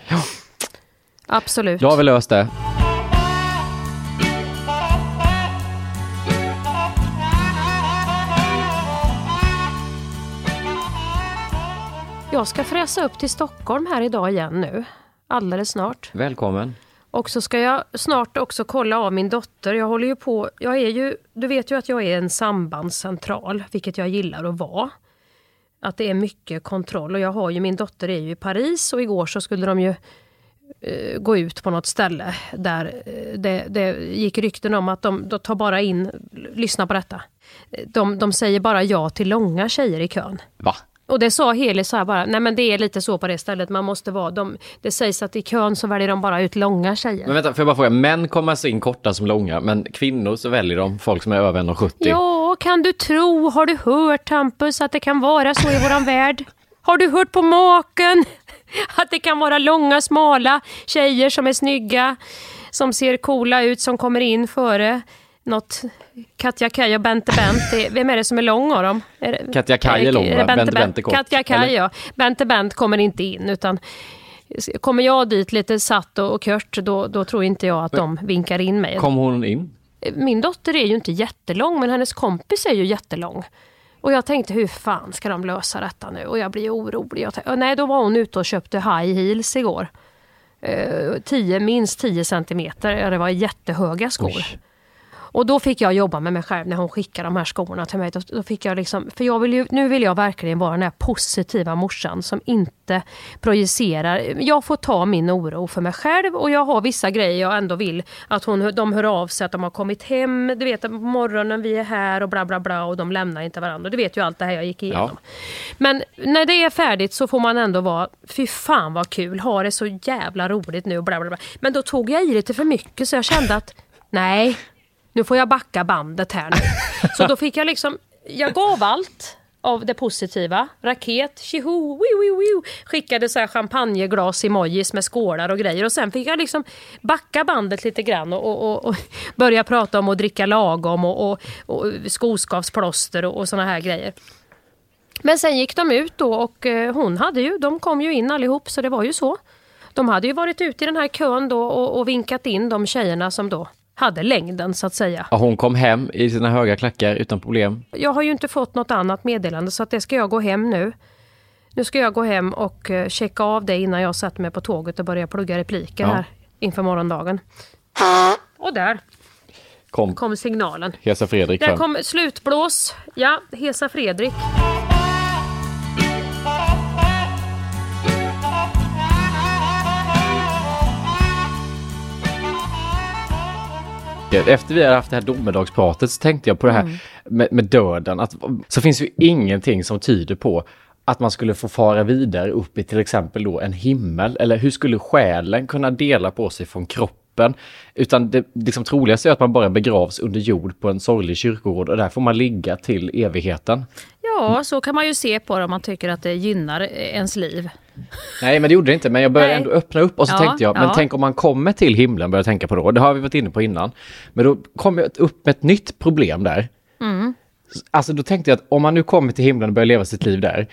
S3: Absolut.
S2: Då har vi löst det.
S3: Jag ska fräsa upp till Stockholm här idag igen nu. Alldeles snart.
S2: Välkommen.
S3: Och så ska jag snart också kolla av min dotter. Jag håller ju på, jag är ju, du vet ju att jag är en sambandscentral, vilket jag gillar att vara. Att det är mycket kontroll och jag har ju, min dotter är ju i Paris och igår så skulle de ju eh, gå ut på något ställe där eh, det, det gick rykten om att de, de tar bara in, lyssna på detta, de, de säger bara ja till långa tjejer i kön.
S2: Va?
S3: Och det sa Heli så här bara, nej men det är lite så på det stället, man måste vara, de, det sägs att i kön så väljer de bara ut långa tjejer.
S2: Men vänta, får jag bara fråga, män kommer alltså in korta som långa, men kvinnor så väljer de folk som är över 1,70.
S3: Ja, kan du tro, har du hört Hampus att det kan vara så i våran värld? Har du hört på maken? Att det kan vara långa, smala tjejer som är snygga, som ser coola ut, som kommer in före något Katja Kaj och Bente Bent. Vem är det som är lång av dem? Är det-
S2: Katja Kaj är lång, va?
S3: Bente
S2: Bente
S3: Bent?
S2: Är kort,
S3: Katja Kaj, ja. Bente Bent kommer inte in, utan kommer jag dit lite satt och och kört, då, då tror inte jag att de vinkar in mig.
S2: Kom hon in?
S3: Min dotter är ju inte jättelång, men hennes kompis är ju jättelång. Och jag tänkte, hur fan ska de lösa detta nu? Och jag blir orolig. Jag tänkte, nej, då var hon ute och köpte high heels igår. Eh, 10, minst 10 centimeter. Ja, det var jättehöga skor.
S2: Oj.
S3: Och då fick jag jobba med mig själv när hon skickade de här skorna till mig. Då, då fick jag liksom, för jag vill ju, nu vill jag verkligen vara den här positiva morsan som inte projicerar. Jag får ta min oro för mig själv och jag har vissa grejer jag ändå vill att hon, de hör av sig att de har kommit hem. Du vet på morgonen vi är här och bla bla bla och de lämnar inte varandra. Du vet ju allt det här jag gick igenom. Men när det är färdigt så får man ändå vara, fy fan vad kul, ha det så jävla roligt nu och bla bla bla. Men då tog jag i lite för mycket så jag kände att nej, nu får jag backa bandet här nu. Så då fick jag liksom, jag gav allt av det positiva. Raket, tjoho. Skickade så här champagneglas emojis med skålar och grejer. Och sen fick jag liksom backa bandet lite grann och, och, och, börja prata om att dricka lagom och, och, och skoskavsplåster och, och såna här grejer. Men sen gick de ut då och eh, hon hade ju, de kom ju in allihop så det var ju så. De hade ju varit ute i den här kön då och, och vinkat in de tjejerna som då hade längden så att säga.
S2: Ja, hon kom hem i sina höga klackar utan problem.
S3: Jag har ju inte fått något annat meddelande så att det ska jag gå hem nu. Nu ska jag gå hem och eh, checka av det innan jag sätter mig på tåget och börjar plugga repliker
S2: Ja.
S3: här inför morgondagen. Och där
S2: Kom
S3: kom signalen.
S2: Hesa Fredrik
S3: Där
S2: fram.
S3: kom slutblås. Ja, Hesa Fredrik.
S2: Efter vi hade haft det här domedagspratet så tänkte jag på det här
S3: Mm.
S2: med, med döden. Att, så finns ju ingenting som tyder på att man skulle få fara vidare upp i till exempel då en himmel. Eller hur skulle själen kunna dela på sig från kroppen? Utan det liksom troligaste är att man bara begravs under jord på en sorglig kyrkogård och där får man ligga till evigheten.
S3: Ja, så kan man ju se på det om man tycker att det gynnar ens liv.
S2: Nej, men det gjorde det inte. Men jag började
S3: Nej.
S2: ändå öppna upp och så
S3: Ja,
S2: tänkte jag, men
S3: ja.
S2: tänk om man kommer till himlen, började jag tänka på då. Det har vi varit inne på innan. Men då kom jag upp med ett nytt problem där.
S3: Mm.
S2: Alltså då tänkte jag att om man nu kommer till himlen och börjar leva sitt liv där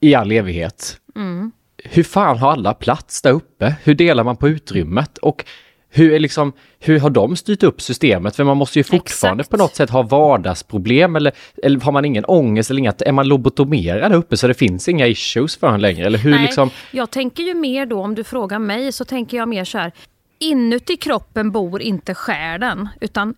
S2: i all evighet.
S3: Mm.
S2: Hur fan har alla plats där uppe? Hur delar man på utrymmet? Och hur, är liksom, hur har de styrt upp systemet? För man måste ju fortfarande
S3: Exakt.
S2: på något sätt ha vardagsproblem eller, eller har man ingen ångest eller inget? Är man lobotomerad uppe så det finns inga issues för en längre? Eller hur
S3: Nej,
S2: liksom?
S3: jag tänker ju mer då, om du frågar mig, så tänker jag mer så här. Inuti kroppen bor inte själen, utan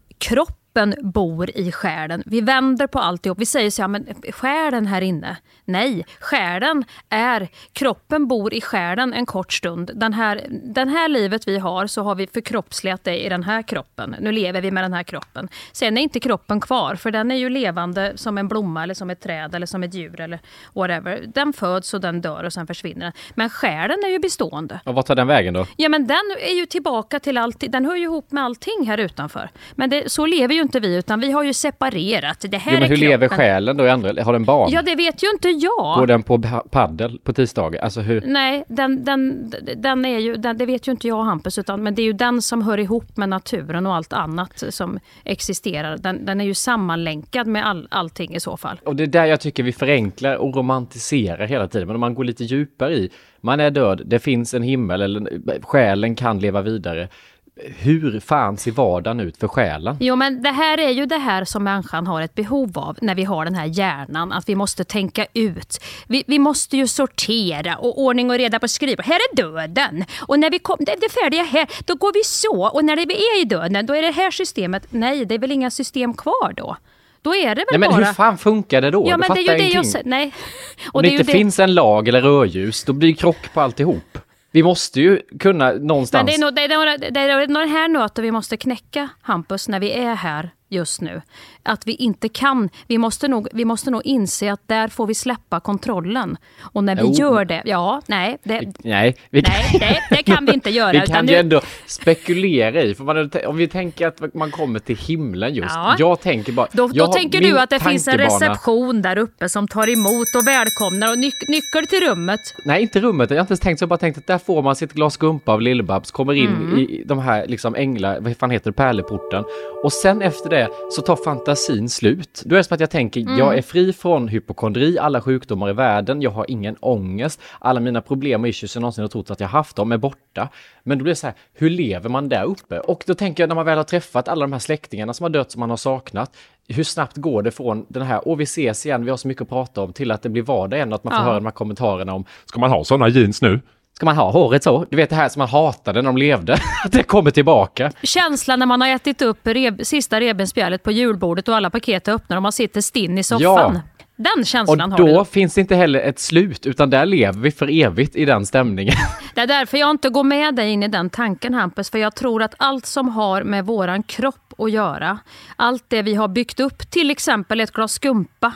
S3: kroppen bor i själen. Vi vänder på alltihop. Vi säger så här, men själen här inne. Nej, själen är, kroppen bor i själen en kort stund. Den här, den här livet vi har så har vi förkroppsligat det i den här kroppen. Nu lever vi med den här kroppen. Sen är inte kroppen kvar, för den är ju levande som en blomma eller som ett träd eller som ett djur eller whatever. Den föds och den dör och sen försvinner den. Men själen är ju bestående.
S2: Och vad tar den vägen då?
S3: Ja men den är ju tillbaka till allt, den hör ju ihop med allting här utanför. Men det, så lever ju inte vi utan vi har ju separerat. Det här
S2: Jo, men
S3: är
S2: hur
S3: kroppen.
S2: lever själen då i andra? Har den barn?
S3: Ja det vet ju inte jag.
S2: Går den på pa- paddel på tisdagar? Alltså hur?
S3: Nej, den, den, den är ju, den, det vet ju inte jag och Hampus, utan, men det är ju den som hör ihop med naturen och allt annat som existerar. Den, den är ju sammanlänkad med all, allting i så fall.
S2: Och det är där jag tycker vi förenklar och romantiserar hela tiden. Men om man går lite djupare i, man är död, det finns en himmel, eller själen kan leva vidare. Hur fan ser vardagen ut för själen?
S3: Jo men det här är ju det här som människan har ett behov av när vi har den här hjärnan, att vi måste tänka ut. Vi, vi måste ju sortera och ordning och reda på skrivbordet. Här är döden! Och när vi kom, det, det färdiga här, då går vi så. Och när vi är i döden, då är det här systemet. Nej, det är väl inga system kvar då? Då är det väl
S2: Nej men
S3: bara...
S2: hur fan funkar det då?
S3: Ja men det är ju det jag säger. Nej.
S2: Om
S3: det
S2: det inte
S3: ju
S2: finns en lag eller rödljus, då blir det krock på alltihop. Vi måste ju kunna någonstans...
S3: Men det är, nog, det, är några, det är här nöten vi måste knäcka, Hampus, när vi är här just nu. Att vi inte kan. Vi måste nog, vi måste nog inse att där får vi släppa kontrollen. Och när vi
S2: Jo.
S3: gör det, ja, nej, det,
S2: Nej, vi kan...
S3: nej det, det kan vi inte göra.
S2: Vi kan
S3: nu-
S2: ju ändå spekulera i, för man, om vi tänker att man kommer till himlen just.
S3: Ja.
S2: Jag tänker bara...
S3: Då, då tänker du att det finns en
S2: tankebana-
S3: reception där uppe som tar emot och välkomnar och nyc- nyckel till rummet.
S2: Nej, inte rummet. Jag har inte ens tänkt så. Jag bara tänkt att där får man sitt glas gumpa av Lill-Babs, kommer in
S3: Mm.
S2: i de här liksom änglar, vad fan heter det, pärleporten. Och sen efter det så tar fantasin slut. Då är det som att jag tänker,
S3: Mm.
S2: jag är fri från hypokondri, alla sjukdomar i världen, jag har ingen ångest, alla mina problem och issues jag någonsin har trott att jag haft, de är borta. Men då blir det så här, hur lever man där uppe? Och då tänker jag när man väl har träffat alla de här släktingarna som har dött, som man har saknat, hur snabbt går det från den här, åh vi ses igen, vi har så mycket att prata om, till att det blir vardag igen att man får
S3: Ja.
S2: höra de här kommentarerna om, ska man ha sådana jeans nu? Ska man ha håret så? Du vet det här som man hatade när de levde, att det kommer tillbaka.
S3: Känslan när man har ätit upp reb, sista revbensspjället på julbordet och alla paket är öppna och man sitter stinn i soffan.
S2: Ja.
S3: Den
S2: Och
S3: känslan har du.
S2: då
S3: då.
S2: finns det inte heller ett slut, utan där lever vi för evigt i den stämningen.
S3: Det är därför jag inte går med dig in i den tanken Hampus, för jag tror att allt som har med våran kropp att göra, allt det vi har byggt upp, till exempel ett glas skumpa,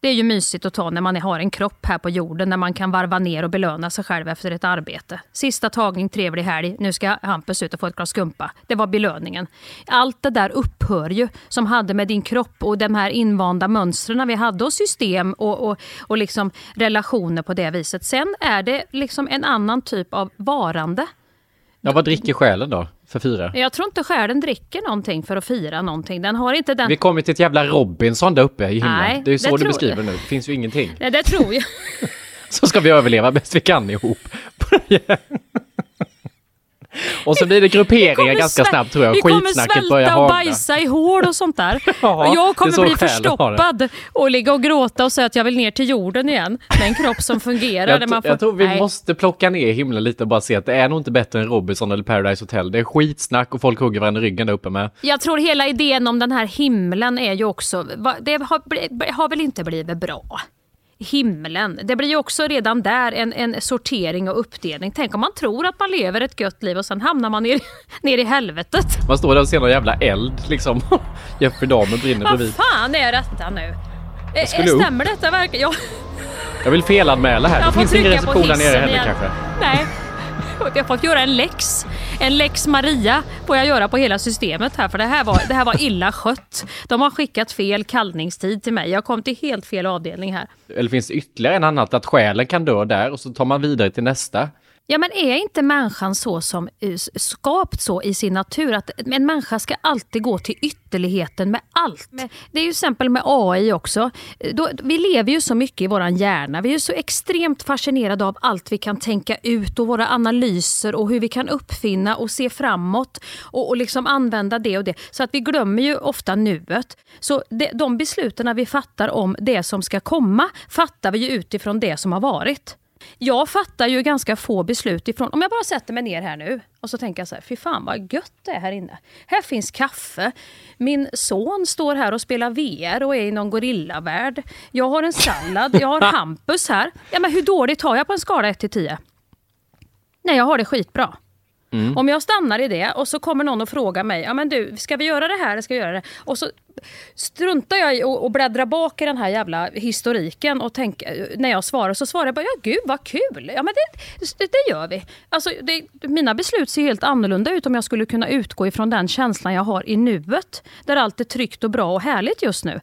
S3: det är ju mysigt att ta när man har en kropp här på jorden, när man kan varva ner och belöna sig själv efter ett arbete. Sista tagning, trevlig helg, nu ska Hampus ut och få ett glas skumpa. Det var belöningen. Allt det där upphör ju, som hade med din kropp och de här invanda mönstren vi hade och system och, och, och liksom relationer på det viset. Sen är det liksom en annan typ av varande.
S2: Ja, vad dricker själen då? För fyra.
S3: Jag tror inte själen dricker någonting för att fira någonting. Den har inte den...
S2: Vi kommer till ett jävla Robinson där uppe i himlen.
S3: Nej,
S2: det är ju så du beskriver nu. Det finns ju ingenting.
S3: Nej, det tror jag.
S2: Så ska vi överleva bäst vi kan ihop. och så blir det grupperingar ganska snabbt tror jag.
S3: Vi kommer svälta och bajsa i hål och sånt där.
S2: Ja,
S3: jag kommer bli förstoppad och ligga och gråta och säga att jag vill ner till jorden igen. Med en kropp som fungerar. där
S2: Jag,
S3: man
S2: jag tror vi
S3: Nej.
S2: måste plocka ner himlen lite och bara se att det är nog inte bättre än Robinson eller Paradise Hotel. Det är skitsnack och folk hugger varandra i ryggen där uppe med.
S3: Jag tror hela idén om den här himlen är ju också, det har, har väl inte blivit bra. Himlen, det blir ju också redan där en, en sortering och uppdelning. Tänk om man tror att man lever ett gött liv och sen hamnar man ner, ner i helvetet.
S2: Man står där och ser någon jävla eld liksom. Jeffrey Dahmer brinner
S3: Vad
S2: bredvid.
S3: fan är detta nu? Eh,
S2: skulle
S3: eh,
S2: upp.
S3: Stämmer detta verkligen? Jag,
S2: Jag vill felanmäla här.
S3: jag
S2: Det finns ingen reception där nere heller
S3: igen.
S2: kanske.
S3: Nej. Jag har fått göra en lex. En lex Maria får jag göra på hela systemet här för det här var, det här var illa skött. De har skickat fel kallningstid till mig. Jag kom till helt fel avdelning här.
S2: Eller finns det ytterligare en annat att själen kan dö där och så tar man vidare till nästa?
S3: Ja men är inte människan så som skapt så i sin natur att en människa ska alltid gå till ytterligheten med allt? Men Det är ju exempel med AI också. Då, vi lever ju så mycket i våran hjärna. Vi är ju så extremt fascinerade av allt vi kan tänka ut och våra analyser och hur vi kan uppfinna och se framåt och, och liksom använda det och det. Så att vi glömmer ju ofta nuet. Så det, de besluten vi fattar om det som ska komma fattar vi ju utifrån det som har varit. Jag fattar ju ganska få beslut ifrån, om jag bara sätter mig ner här nu och så tänker jag så här, fy fan vad gött det är här inne. Här finns kaffe, min son står här och spelar VR och är i någon gorillavärld. Jag har en sallad, jag har Hampus här. Ja men hur dåligt har jag på en skala 1 till 10? Nej, jag har det skitbra. Mm. Om jag stannar i det och så kommer någon och frågar mig, ja men du, ska vi göra det här eller ska vi göra det? Och så struntar jag i och, och bak i den här jävla historiken och tänk, eh, när jag svarar så svarar jag bara, ja gud vad kul, ja men det, det, det gör vi. Alltså, det, mina beslut ser helt annorlunda ut om jag skulle kunna utgå ifrån den känslan jag har i nuet, där allt är tryggt och bra och härligt just nu,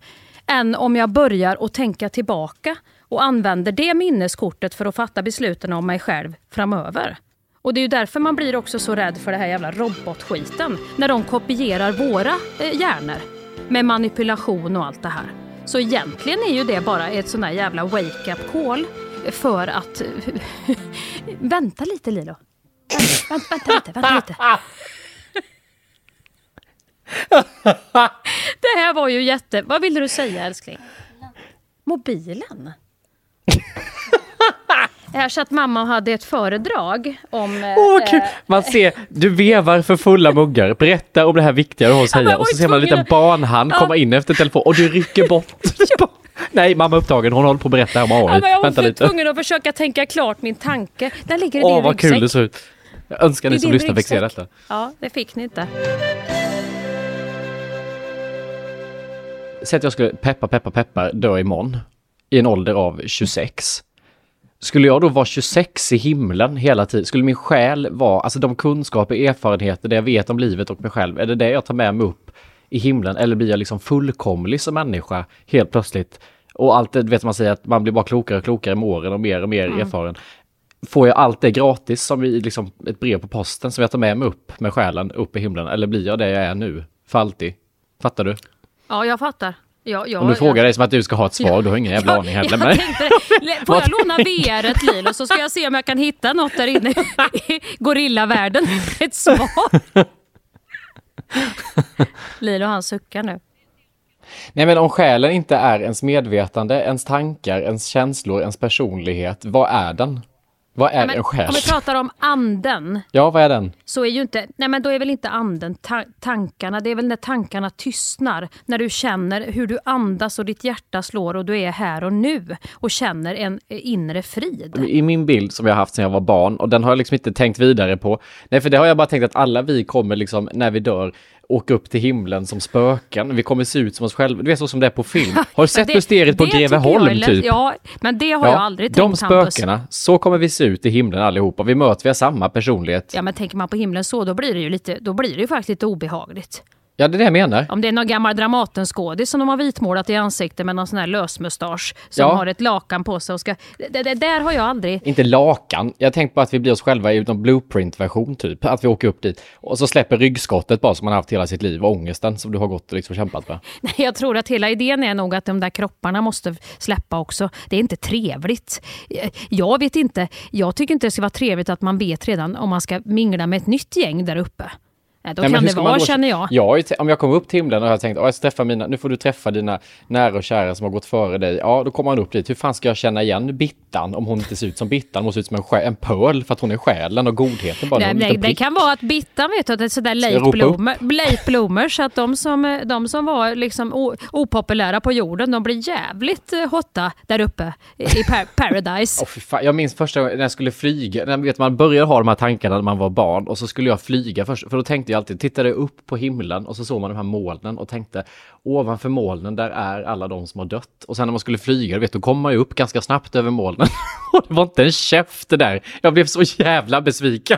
S3: än om jag börjar att tänka tillbaka och använder det minneskortet för att fatta besluten om mig själv framöver. Och det är ju därför man blir också så rädd för det här jävla robotskiten. När de kopierar våra eh, hjärnor med manipulation och allt det här. Så egentligen är ju det bara ett sån här jävla wake-up call för att... vänta lite Lilo. Vänta, vänta, vänta lite, vänta lite. Det här var ju jätte... Vad ville du säga älskling? Mobilen? Så att mamma hade ett föredrag om... eh,
S2: Åh, kul!
S3: eh,
S2: Man ser, du vevar för fulla muggar. Berätta om det här viktiga du har att säga. Och så
S3: var
S2: ser man en liten barnhand
S3: Ja.
S2: komma in efter telefon och du rycker bort. Nej, mamma är upptagen. Hon håller på att berätta om AI.
S3: Ja, jag var
S2: Vänta
S3: för
S2: lite.
S3: tvungen att försöka tänka klart min tanke. Den ligger i
S2: Åh,
S3: din
S2: vad kul det ser ut. Jag önskar ni som lyssnar fick se detta.
S3: Ja, det fick ni inte.
S2: Säg att jag skulle peppa, peppa, peppa dö imorgon. I en ålder av 26. Skulle jag då vara 26 i himlen hela tiden? Skulle min själ vara, alltså de kunskaper, erfarenheter, det jag vet om livet och mig själv, är det det jag tar med mig upp i himlen? Eller blir jag liksom fullkomlig som människa helt plötsligt? Och allt det, vet man säger att man blir bara klokare och klokare med åren och mer och mer erfaren. Får jag allt det gratis som i liksom ett brev på posten som jag tar med mig upp med själen upp i himlen? Eller blir jag det jag är nu? För alltid? Fattar du?
S3: Ja, jag fattar. Jag, jag,
S2: Om du frågar dig som att du ska ha ett svar, du har ingen jävla aning heller.
S3: Jag tänkte, får jag låna VR ett Lilo så ska jag se om jag kan hitta något där inne i gorillavärlden. Ett svar. Lilo han suckar nu.
S2: Nej men om själen inte är ens medvetande, ens tankar, ens känslor, ens personlighet, vad är den? Vad är
S3: Men
S2: en själ?
S3: om vi pratar om anden
S2: Ja, vad är den?
S3: så är ju inte, nej men då är väl inte anden ta tankarna, det är väl när tankarna tystnar, när du känner hur du andas och ditt hjärta slår och du är här och nu och känner en inre frid.
S2: I min bild som jag har haft sedan jag var barn och den har jag liksom inte tänkt vidare på. Nej, för det har jag bara tänkt att alla vi kommer liksom när vi dör åka upp till himlen som spöken. Vi kommer se ut som oss själva. Du vet så som det är på film. Har du sett mysteriet på Greveholm typ?
S3: Ja, men det har jag aldrig
S2: de
S3: tänkt Hampus.
S2: spökena, så kommer vi se ut i himlen allihopa. Vi möts vi har samma personlighet.
S3: Ja men tänker man på himlen så då blir det ju lite, då blir det ju faktiskt lite obehagligt.
S2: Ja, det är det jag menar.
S3: Om det är någon gammal Dramatenskådis som de har vitmålat i ansiktet med någon sån här lösmustasch som
S2: Ja.
S3: har ett lakan på sig och ska... Det, det, där har jag aldrig...
S2: Inte lakan. Jag tänkte på att vi blir oss själva i någon blueprint-version typ. Att vi åker upp dit och så släpper ryggskottet bara som man har haft hela sitt liv och ångesten som du har gått och liksom kämpat med.
S3: Nej, jag tror att hela idén är nog att de där kropparna måste släppa också. Det är inte trevligt. Jag vet inte. Jag tycker inte det ska vara trevligt att man vet redan om man ska mingla med ett nytt gäng där uppe. Eh, Då
S2: Nej,
S3: kan det vara,
S2: då-
S3: känner jag.
S2: har t- om jag kommer upp till himlen och jag tänkt jag ska träffa mina, nu får du träffa dina nära och kära som har gått före dig. Ja, då kommer man upp dit. Hur fan ska jag känna igen Bittan om hon inte ser ut som Bittan? Hon måste se ut som en, en pöl för att hon är själen och godheten bara.
S3: Nej, nej, det kan vara att Bittan vet du, att det är sådär late, bloomers, att de som, de som var liksom opopulära på jorden, de blir jävligt eh, hotta där uppe i par, paradise.
S2: Fy fan. Jag minns första gången när jag skulle flyga, när vet, man började ha de här tankarna när man var barn och så skulle jag flyga först, för då tänkte jag alltid, tittade upp på himlen och så såg man de här molnen och tänkte ovanför molnen där är alla de som har dött. Och sen när man skulle flyga, du vet, då kom man ju upp ganska snabbt över molnen och det var inte en käft det där. Jag blev så jävla besviken.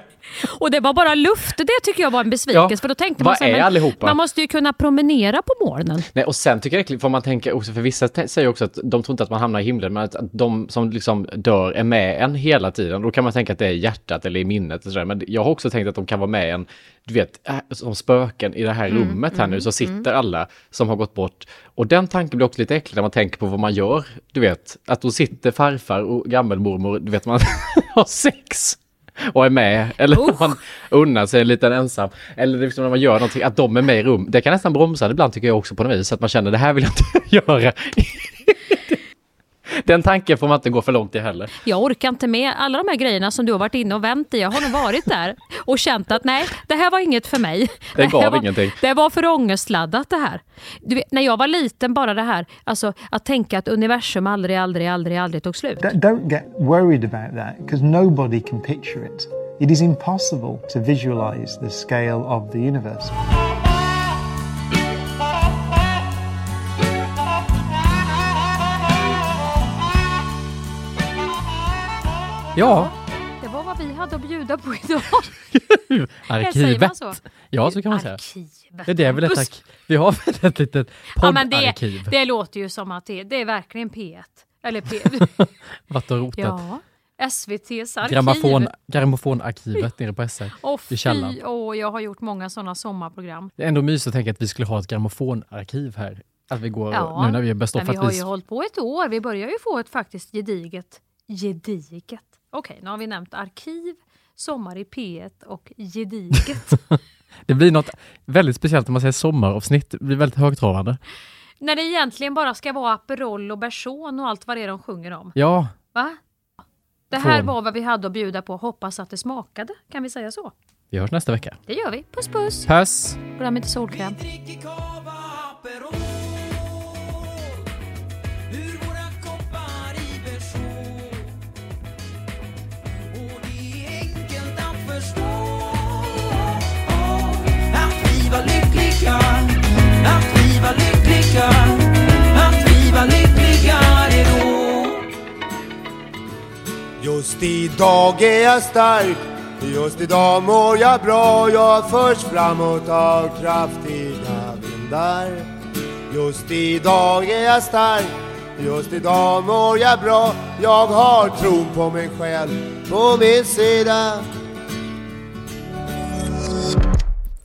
S3: Och det var bara luft, det tycker jag var en besvikelse.
S2: Ja,
S3: För då tänkte man så här,
S2: är
S3: men
S2: allihopa?
S3: man måste ju kunna promenera på molnen.
S2: Nej, och sen tycker jag är får man tänka också, för vissa säger också att de tror inte att man hamnar i himlen, men att att de som liksom dör är med en hela tiden. Då kan man tänka att det är hjärtat eller i minnet och sådär. Men jag har också tänkt att de kan vara med en, du vet, äh, som spöken i det här
S3: Mm,
S2: rummet här nu, så sitter alla som har gått bort. Och den tanken blir också lite äcklig när man tänker på vad man gör. Du vet, att då sitter farfar och gammelmormor, du vet, man har sex och är med, eller
S3: Usch.
S2: man unnar sig en liten ensam, eller liksom när man gör någonting, att de är med i rum. Det kan nästan bromsa ibland tycker jag också på något vis, att man känner det här vill jag inte göra. Den tanken får man inte gå för långt i heller.
S3: Jag orkar inte med alla de här grejerna som du har varit inne och vänt i. Jag har nog varit där och känt att nej, det här var inget för mig.
S2: Det gav
S3: här var,
S2: ingenting.
S3: Det var för ångestladdat det här. Du vet, när jag var liten, bara det här, alltså att tänka att universum aldrig, aldrig, aldrig, aldrig tog slut.
S11: Don't get worried about that because nobody can picture it. It is impossible to visualize the scale of the universe.
S2: Ja,
S3: Det var vad vi hade att bjuda på idag.
S2: Arkivet.
S3: så?
S2: Ja, så kan man säga.
S3: Arkivet.
S2: Det är väl ett ark- Vi har väl ett litet
S3: Ja, men det,
S2: poddarkiv.
S3: det låter ju som att det, det är verkligen P1. Eller P...
S2: Varit och rotat.
S3: ja. SVTs arkiv.
S2: Grammofon, grammofonarkivet nere på SR.
S3: Åh
S2: i källaren.
S3: fy, åh, jag har gjort många sådana sommarprogram.
S2: Det är ändå mysigt att tänka att vi skulle ha ett grammofonarkiv här. Att vi går,
S3: Ja,
S2: nu när vi är bäst
S3: vi har
S2: vi
S3: ju hållit på ett år. Vi börjar ju få ett faktiskt gediget, gediget. Okej, nu har vi nämnt arkiv, sommar i P1 och gediget.
S2: Det blir något väldigt speciellt när man säger sommaravsnitt. Det blir väldigt högtravande.
S3: När det egentligen bara ska vara Aperol och Berson och allt vad det är de sjunger om.
S2: Ja,
S3: Va? Det här
S2: Från-
S3: var vad vi hade att bjuda på. Hoppas att det smakade. Kan vi säga så?
S2: vi hörs nästa vecka.
S3: Det gör vi. Puss puss!
S2: Puss!
S3: Glöm inte solkräm. Att vi var nyttigare då.
S1: Just idag är jag stark. Just idag mår jag bra. Jag förs framåt av kraftiga vindar. Just idag är jag stark. Just idag mår jag bra. Jag har tron på mig själv på min sida.